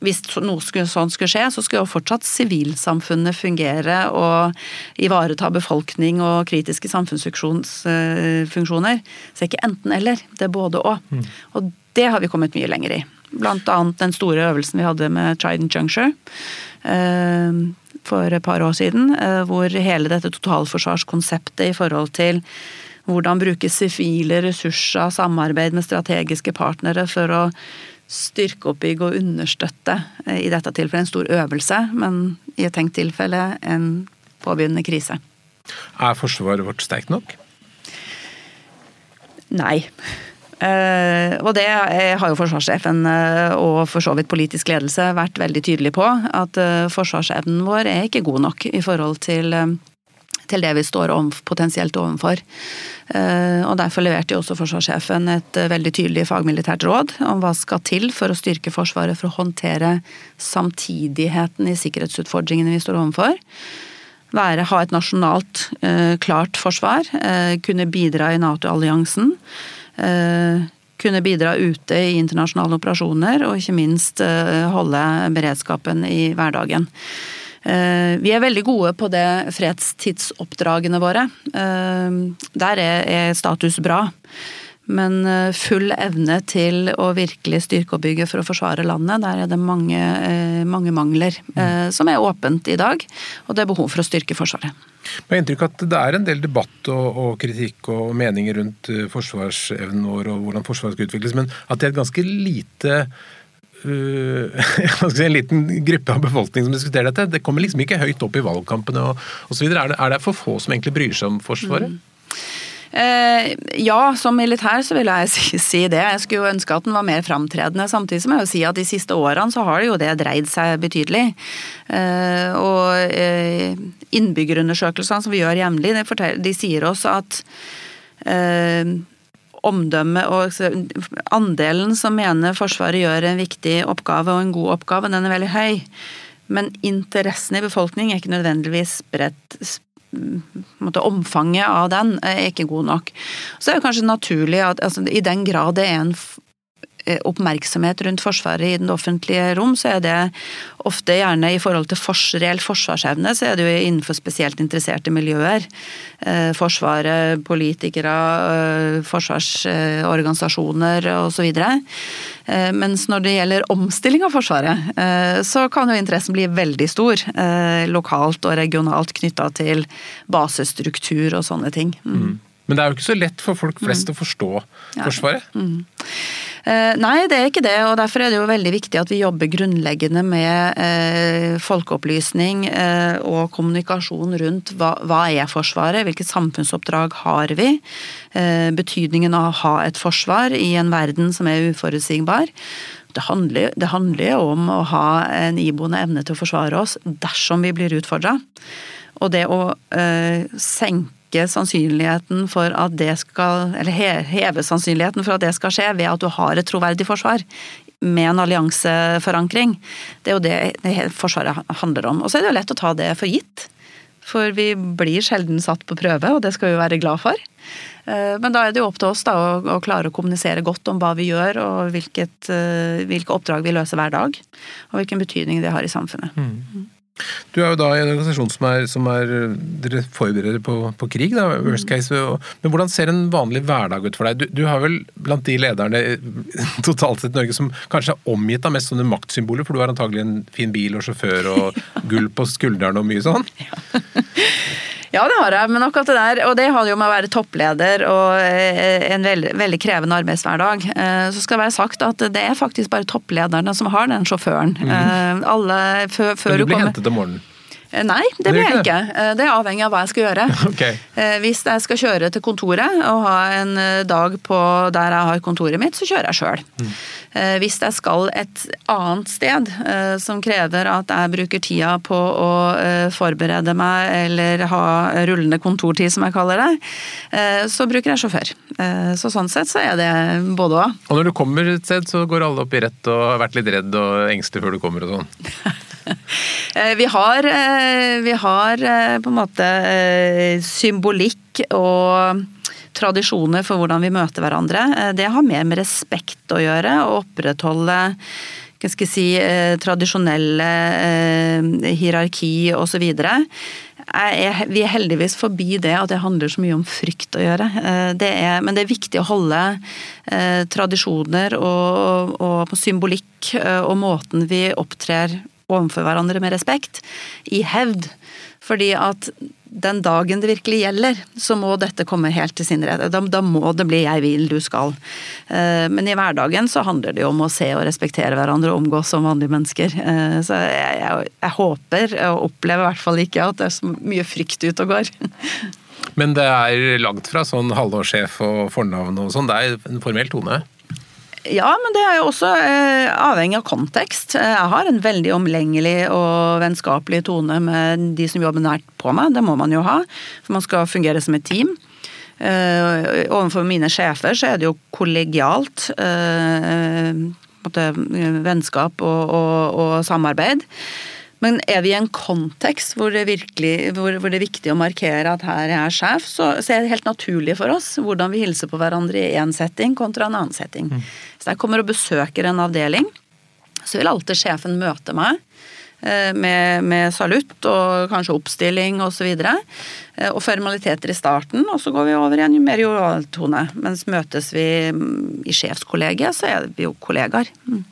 hvis noe skulle, sånt skulle skje, så skulle jo fortsatt sivilsamfunnet fungere og ivareta befolkning og kritiske samfunnsfunksjoner. Så det er ikke enten-eller, det er både og. Mm. Og det har vi kommet mye lenger i. Blant annet den store øvelsen vi hadde med Trident Juncture eh, for et par år siden, eh, hvor hele dette totalforsvarskonseptet i forhold til hvordan bruke sivile ressurser, samarbeid med strategiske partnere for å styrkeoppbygge og understøtte eh, i dette tilfellet en stor øvelse, men i et tenkt tilfelle en påbegynnende krise. Er forsvaret vårt sterkt nok? Nei. Uh, og det har jo forsvarssjefen uh, og for så vidt politisk ledelse vært veldig tydelig på. At uh, forsvarsevnen vår er ikke god nok i forhold til til det vi står om, potensielt overfor. Eh, og Derfor leverte jo også forsvarssjefen et eh, veldig tydelig fagmilitært råd om hva skal til for å styrke Forsvaret for å håndtere samtidigheten i sikkerhetsutfordringene vi står overfor. Være, ha et nasjonalt eh, klart forsvar, kunne bidra i Nato-alliansen. Kunne bidra ute i internasjonale operasjoner, og ikke minst holde beredskapen i hverdagen. Eh, vi er veldig gode på det fredstidsoppdragene våre. Eh, der er status bra. Men eh, full evne til å virkelig styrke og bygge for å forsvare landet, der er det mange, mange mangler. Mm. Som er åpent i dag, og det er behov for å styrke Forsvaret. Jeg har inntrykk at det er en del debatt og, og, kritikk og meninger rundt forsvarsevnen vår og hvordan Forsvaret skal utvikles, men at det er et ganske lite [LAUGHS] uh, en liten gruppe av befolkningen som diskuterer dette. Det kommer liksom ikke høyt opp i valgkampene og osv. Er, er det for få som egentlig bryr seg om Forsvaret? Mm. Eh, ja, som militær så vil jeg [LAUGHS] si, si, det. Jeg skulle jo ønske at den var mer framtredende. Samtidig som jeg jo si at de siste årene så har det jo det dreid seg betydelig. Eh, og eh, innbyggerundersøkelsene som vi gjør jevnlig, de, de, sier oss at eh, omdømme og andelen som mener Forsvaret gjør en viktig oppgave og en god oppgave, den er veldig høy. Men interessen i befolkningen er ikke nødvendigvis spredt Omfanget av den er ikke god nok. Så er det kanskje naturlig at altså, i den grad det er en oppmerksomhet rundt Forsvaret i den offentlige rom, så er det ofte gjerne i forhold til fors, reell forsvarsevne, så er det jo innenfor spesielt interesserte miljøer. Eh, forsvaret, politikere, eh, forsvarsorganisasjoner osv. Mens når det gjelder omstilling av Forsvaret, så kan jo interessen bli veldig stor. Lokalt og regionalt knytta til basestruktur og sånne ting. Mm. mm. Men det er jo ikke så lett for folk flest mm. å forstå Forsvaret? Ja. Mm. Eh, nei, det er ikke det, og derfor er det jo veldig viktig at vi jobber grunnleggende med eh, folkeopplysning eh, og kommunikasjon rundt hva, er Forsvaret, hvilket samfunnsoppdrag har vi, betydningen av å ha et forsvar i en verden som er uforutsigbar. Det handler, det om å ha en iboende evne til å forsvare oss dersom vi blir utfordra. Og det å eh, senke øke sannsynligheten for at det skal Eller heve sannsynligheten for at det skal skje ved at du har et troverdig forsvar med en allianseforankring. Det er jo det, Forsvaret handler om. Og så er det jo lett å ta det for gitt. For vi blir sjelden satt på prøve, og det skal vi jo være glad for. Eh, men da er det jo opp til oss da, å, klare å kommunisere godt om hva vi gjør, og hvilket, eh, hvilke oppdrag vi løser hver dag. Og hvilken betydning det har i samfunnet. Mm. Du er jo da i en organisasjon som er, som er Dere forbereder på, på krig, da, worst mm. case. Men hvordan ser en vanlig hverdag ut for deg? Du, du har vel blant de lederne [LAUGHS] totalt sett i Norge som kanskje er omgitt av mest sånne maktsymboler, for du har antagelig en fin bil og sjåfør og [LAUGHS] gull på skuldrene og mye sånn? Ja. Ja, det har jeg, men akkurat det der, og det har jo med å være toppleder og eh, en veldig, veldig krevende arbeidshverdag. Eh, så skal det være sagt at det er faktisk bare topplederne som har den sjåføren. Mm. Alle før, før du blir hentet om morgenen? Eh, nei, det blir jeg ikke. Eh, det er avhengig av hva jeg skal gjøre. [LAUGHS] Okay. Eh, hvis jeg skal kjøre til kontoret og ha en dag på der jeg har kontoret mitt, så kjører jeg sjøl. Mm. Hvis jeg skal et annet sted som krever at jeg bruker tida på å forberede meg eller ha rullende kontortid, som jeg kaller det, så bruker jeg sjåfør. Så sånn sett så er det både òg. Og når du kommer et sted, så går alle opp i rett og har vært litt redd og engstelig før du kommer og sånn? [LAUGHS] Eh, vi har, eh, vi har eh, på en måte symbolikk og tradisjoner for hvordan vi møter hverandre. Det har mer med respekt å gjøre, å opprettholde skal si, tradisjonelle hierarki osv. Vi er heldigvis forbi det at det handler så mye om frykt å gjøre. Det er, men det er viktig å holde tradisjoner og, og symbolikk og måten vi opptrer overfor hverandre med respekt, i hevd. Fordi at den dagen det virkelig gjelder, så må dette komme helt til sin rett. Da, da, må det bli 'jeg vil, du skal'. Eh, men i hverdagen så handler det jo om å se og respektere hverandre og omgås som vanlige mennesker. Eh, så jeg, jeg, jeg håper, og opplever i hvert fall ikke, at det er så mye frykt ute og går. Men det er langt fra sånn halvårssjef og fornavn og sånn, det er en formell tone? Ja, men det er jo også eh, avhengig av kontekst. Jeg har en veldig omlengelig og vennskapelig tone med de som jobber nært på meg. Det må man jo ha, for man skal fungere som et team. Eh, overfor mine sjefer så er det jo kollegialt. Eh, vennskap og, og, og samarbeid. Men er vi i en kontekst hvor det, virkelig, hvor, hvor det er viktig å markere at her er sjef, så, så, er det helt naturlig for oss hvordan vi hilser på hverandre i én setting kontra en annen setting. Mm. Så jeg kommer og besøker en avdeling, så vil alltid sjefen møte meg. Eh, med, med salutt og kanskje oppstilling osv. Og, så eh, og formaliteter i starten, og så går vi over i en mer jovial tone. Mens møtes vi mm, i sjefskollegiet, så er vi jo kollegaer. Mm.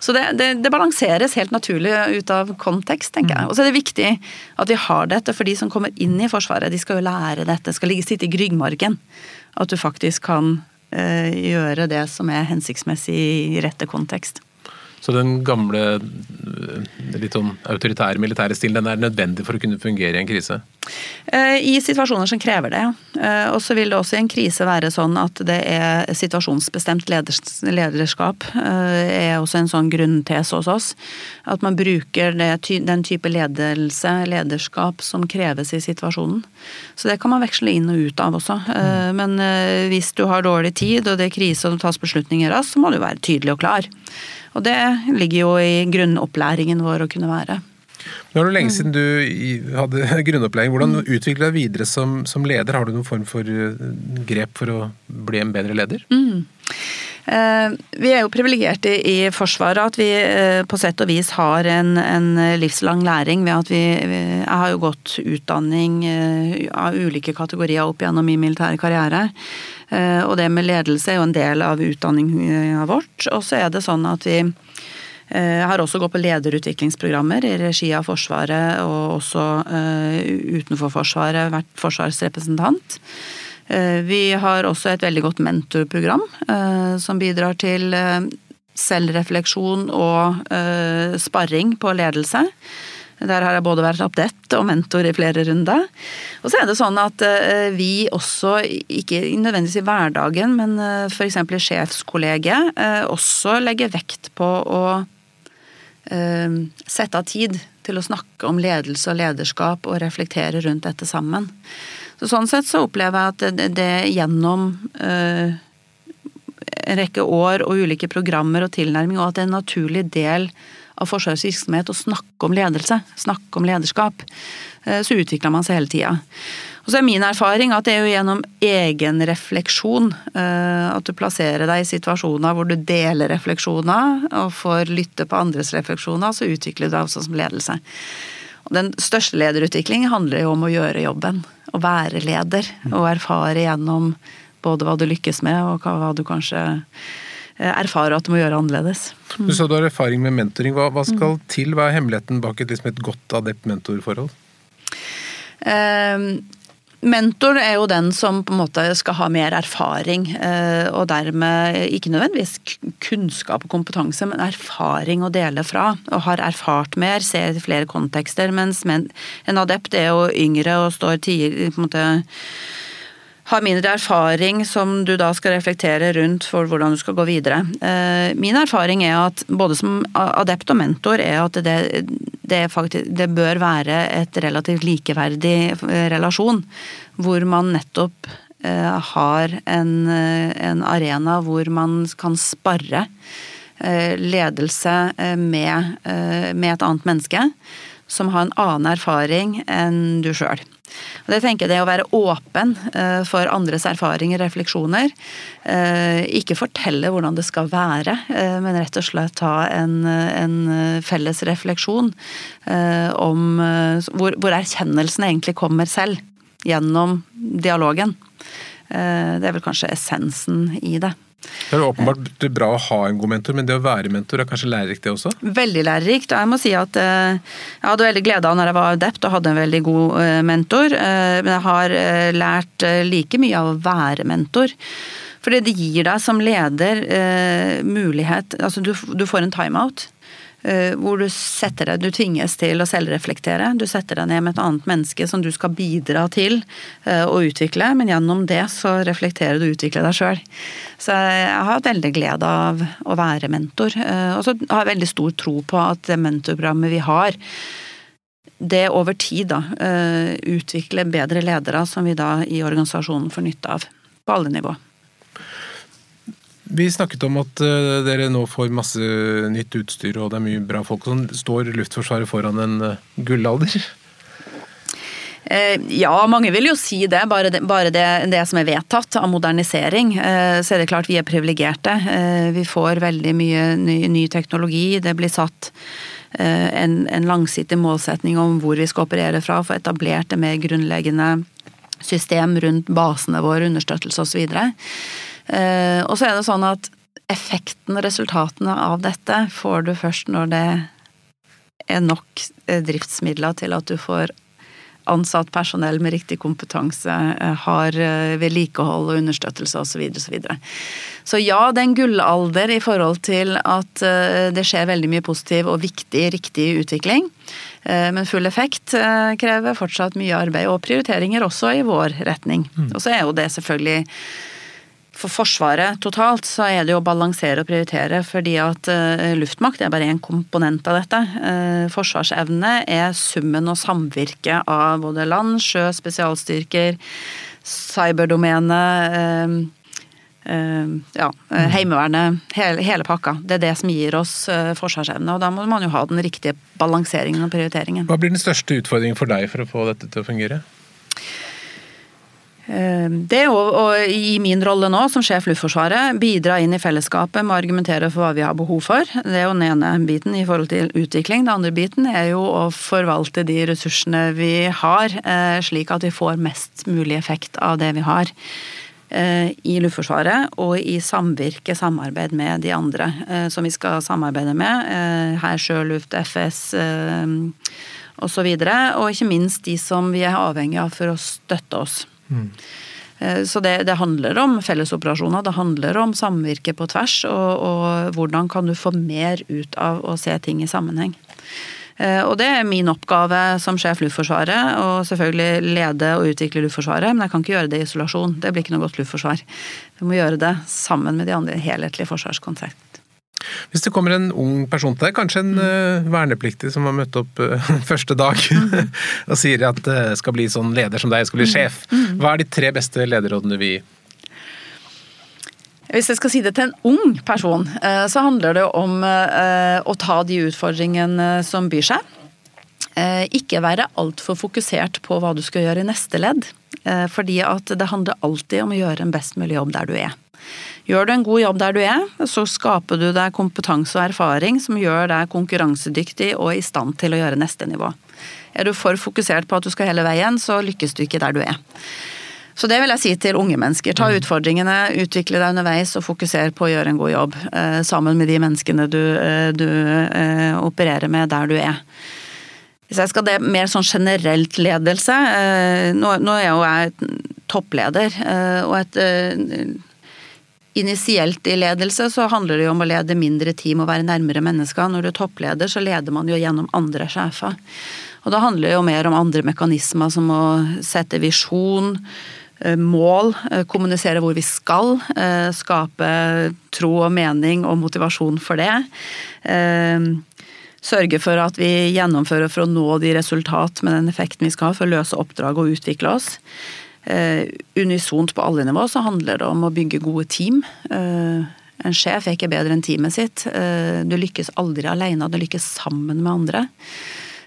Så det, det, det, balanseres helt naturlig ut av kontekst, tenker jeg. Mm. Og så er det viktig at vi har dette for de som kommer inn i Forsvaret. De skal jo lære dette, skal ligge sitte i ryggmargen. At du faktisk kan uh, gjøre det som er hensiktsmessig i rette kontekst. Så den gamle, litt sånn autoritære militære stilen, den er nødvendig for å kunne fungere i en krise? Eh, I situasjoner som krever det, ja. Eh, og så vil det også i en krise være sånn at det er situasjonsbestemt lederskap. Eh, er også en sånn grunntese hos oss. At man bruker det, den type ledelse, lederskap, som kreves i situasjonen. Så det kan man veksle inn og ut av også. Mm. Men hvis du har dårlig tid og det er krise og det tas beslutninger raskt, så må du være tydelig og klar. Og det ligger jo i grunnopplæringen vår å kunne være. Nå er det lenge siden du hadde [LAUGHS] grunnopplæring. Hvordan mm. utvikler du deg videre som, som, leder? Har du noen form for eh, grep for å bli en bedre leder? Mm. Eh, vi er jo privilegerte i Forsvaret at vi eh, på sett og vis har en, en livslang læring ved at vi Jeg har jo gått utdanning av ulike kategorier opp gjennom min militære karriere. Eh, og det med ledelse er jo en del av utdanninga vårt. Og så er det sånn at vi eh, har også gått på lederutviklingsprogrammer i regi av Forsvaret og også utenfor Forsvaret vært forsvarsrepresentant. Vi har også et veldig godt mentorprogram som bidrar til selvrefleksjon og sparring på ledelse. Der har jeg både vært adept og mentor i flere runder. Og så er det sånn at eh, vi også, ikke nødvendigvis i hverdagen, men uh, f.eks. i sjefskollegiet, eh, også legger vekt på å sette av tid til å snakke om ledelse og lederskap og reflektere rundt dette sammen. Så sånn sett så opplever jeg at det, det gjennom en rekke år og ulike programmer og tilnærming, og at det er en naturlig del av Forsvarets virksomhet å snakke om ledelse, snakke om lederskap. Eh, så utvikler man seg hele tida. Og så er min erfaring at det er jo gjennom egenrefleksjon refleksjon at du plasserer deg i situasjoner hvor du deler refleksjoner og får lytte på andres refleksjoner, så utvikler du deg også som ledelse. Og den største lederutviklingen handler jo om å gjøre jobben. Å være leder og erfare gjennom både hva du lykkes med og hva du kanskje Eh, erfare at du må gjøre annerledes. Mm. Du sa du har erfaring med mentoring. Hva, hva skal mm. til? Hva er hemmeligheten bak et, liksom et godt adept mentorforhold? Eh, mentor er jo den som på en måte skal ha mer erfaring, eh, og dermed ikke nødvendigvis kunnskap og kompetanse, men erfaring å dele fra. Og har erfart mer, ser flere kontekster. Mens en adept er jo yngre og står tidlig på en måte har mindre erfaring som du da skal reflektere rundt for hvordan du skal gå videre. Eh, min erfaring er at både som adept og mentor er at det, det, faktisk, det bør være et relativt likeverdig eh, relasjon, hvor man nettopp eh, har en, en arena hvor man kan sparre ledelse med, med et annet menneske som har en annen erfaring enn du sjøl. Og det tenker jeg det å være åpen eh, for andres erfaringer, refleksjoner. Eh, ikke fortelle hvordan det skal være, eh, men rett og slett ha en, en felles refleksjon om hvor, hvor erkjennelsen egentlig kommer selv. Gjennom dialogen. Det er vel kanskje essensen i det. Det er åpenbart bra å ha en god mentor, men det å være mentor er kanskje lærerikt det også? Veldig lærerikt. og Jeg må si at eh, jeg hadde veldig glede av når jeg var adept og hadde en veldig god eh, mentor. Eh, men jeg har lært like mye av å være mentor. Fordi det gir deg som leder mulighet Altså du, du får en timeout. Eh, hvor du setter deg, du tvinges til å selvreflektere. Du setter deg ned med et annet menneske som du skal bidra til eh, å utvikle, men gjennom det så reflekterer du og utvikler deg sjøl. Så jeg har hatt veldig glede av å være mentor. Eh, og så har jeg veldig stor tro på at det mentorprogrammet vi har, det over tid da, utvikler bedre ledere som vi da i organisasjonen får nytte av. På alle nivå. Vi snakket om at uh, dere nå får masse nytt utstyr og det er mye bra folk. Sånn, står Luftforsvaret foran en uh, gullalder? Eh, ja, mange vil jo si det. Bare det, bare det, det som er vedtatt av modernisering. Så er det klart vi er privilegerte. Vi får veldig mye ny, ny teknologi. Det blir satt en, en langsiktig målsetning om hvor vi skal operere fra. Få etablert det mer grunnleggende system rundt basene våre, understøttelse osv. Eh, og så er det sånn at effekten og resultatene av dette får du først når det er nok eh, driftsmidler til at du får ansatt personell med riktig kompetanse, eh, har vedlikehold og understøttelse osv. Så, så, så ja, det er en gullalder i forhold til at det skjer veldig mye positiv og viktig, riktig utvikling. Men full effekt krever fortsatt mye arbeid og prioriteringer også i vår retning. Mm. Og så er jo det selvfølgelig for Forsvaret totalt så er det jo å balansere og prioritere, fordi at uh, luftmakt er bare én komponent av dette. Uh, forsvarsevne er summen og samvirket av både land, sjø, spesialstyrker, cyberdomene, uh, ja, Heimevernet, hele, hele, pakka. Det er det som gir oss forsvarsevne. Og da må man jo ha den riktige balanseringen og prioriteringen. Hva blir den største utfordringen for deg for å få dette til å fungere? Ehm, det å, å, i min rolle nå som sjef Luftforsvaret, bidra inn i fellesskapet med å argumentere for hva vi har behov for. Det er jo den ene biten i forhold til utvikling. Den andre biten er jo å forvalte de ressursene vi har, eh, slik at vi får mest mulig effekt av det vi har. Eh, I Luftforsvaret og i samvirke, samarbeid med de andre eh, som vi skal samarbeide med. Her Sjøluft, FS osv. Og, så og ikke minst de som vi er avhengig av for å støtte oss. Eh, så det, det, handler om fellesoperasjoner, det handler om samvirke på tvers, og, og, hvordan kan du få mer ut av å se ting i sammenheng. Eh, og det er min oppgave som sjef Luftforsvaret, og selvfølgelig lede og utvikle Luftforsvaret, men jeg kan ikke gjøre det i isolasjon. Det blir ikke noe godt luftforsvar. Vi må gjøre det sammen med de andre helhetlige forsvarskonsept. Hvis det kommer en ung person til deg, kanskje en mm. vernepliktig som har møtt opp uh, [LAUGHS] første dag, mm. [LAUGHS] og sier at uh, skal bli sånn leder som deg, skal bli mm. sjef, mm. hva er de tre beste lederrådene du vil gi? Hvis jeg skal si det til en ung person, så handler det om å ta de utfordringene som byr seg. Ikke være altfor fokusert på hva du skal gjøre i neste ledd. Fordi at det handler alltid om å gjøre en best mulig jobb der du er. Gjør du en god jobb der du er, så skaper du deg kompetanse og erfaring som gjør deg konkurransedyktig og i stand til å gjøre neste nivå. Er du for fokusert på at du skal hele veien, så lykkes du ikke der du er. Så det vil jeg si til unge mennesker. Ta mm. utfordringene, utvikle deg underveis og fokuser på å gjøre en god jobb eh, sammen med de menneskene du, eh, du eh, opererer med der du er. Hvis jeg skal det mer sånn generelt ledelse eh, nå, nå, er jo jeg toppleder, og et Initielt i ledelse så handler det jo om å lede mindre team og være nærmere mennesker. Når du er toppleder, så leder man jo gjennom andre sjefer. Og da handler det jo mer om andre mekanismer, som å sette visjon, eh, mål, eh, kommunisere hvor vi skal, eh, skape tro og mening og motivasjon for det. Sørge for at vi gjennomfører for å nå de resultat med den effekten vi skal ha for å løse oppdrag og utvikle oss. Eh, unisont på alle nivå så handler det om å bygge gode team. Eh, en sjef er ikke bedre enn teamet sitt. Eh, du lykkes aldri alene, du lykkes sammen med andre.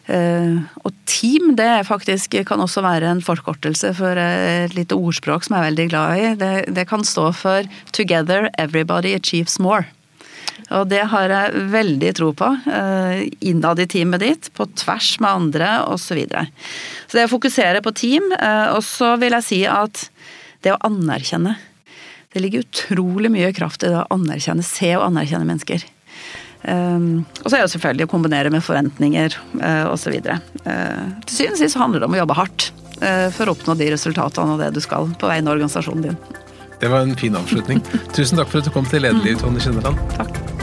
Og team det faktisk kan også være en forkortelse for et lite ordspråk som jeg er veldig glad i. Det, det kan stå for 'Together everybody achieves more'. Og det har jeg veldig tro på. Eh, innad i teamet ditt, på tvers med andre osv. Så, videre. så det å fokusere på team. Eh, og så vil jeg si at det å anerkjenne Det ligger utrolig mye kraft i det å anerkjenne, se og anerkjenne mennesker. Um, og så er det selvfølgelig å kombinere med forventninger uh, osv. Uh, til syvende og sist handler det om å jobbe hardt uh, for å oppnå de resultatene og det du skal på vegne av organisasjonen din. Det var en fin avslutning. Tusen takk for at du kom til Lederliv, Tonje Kinneland. Takk.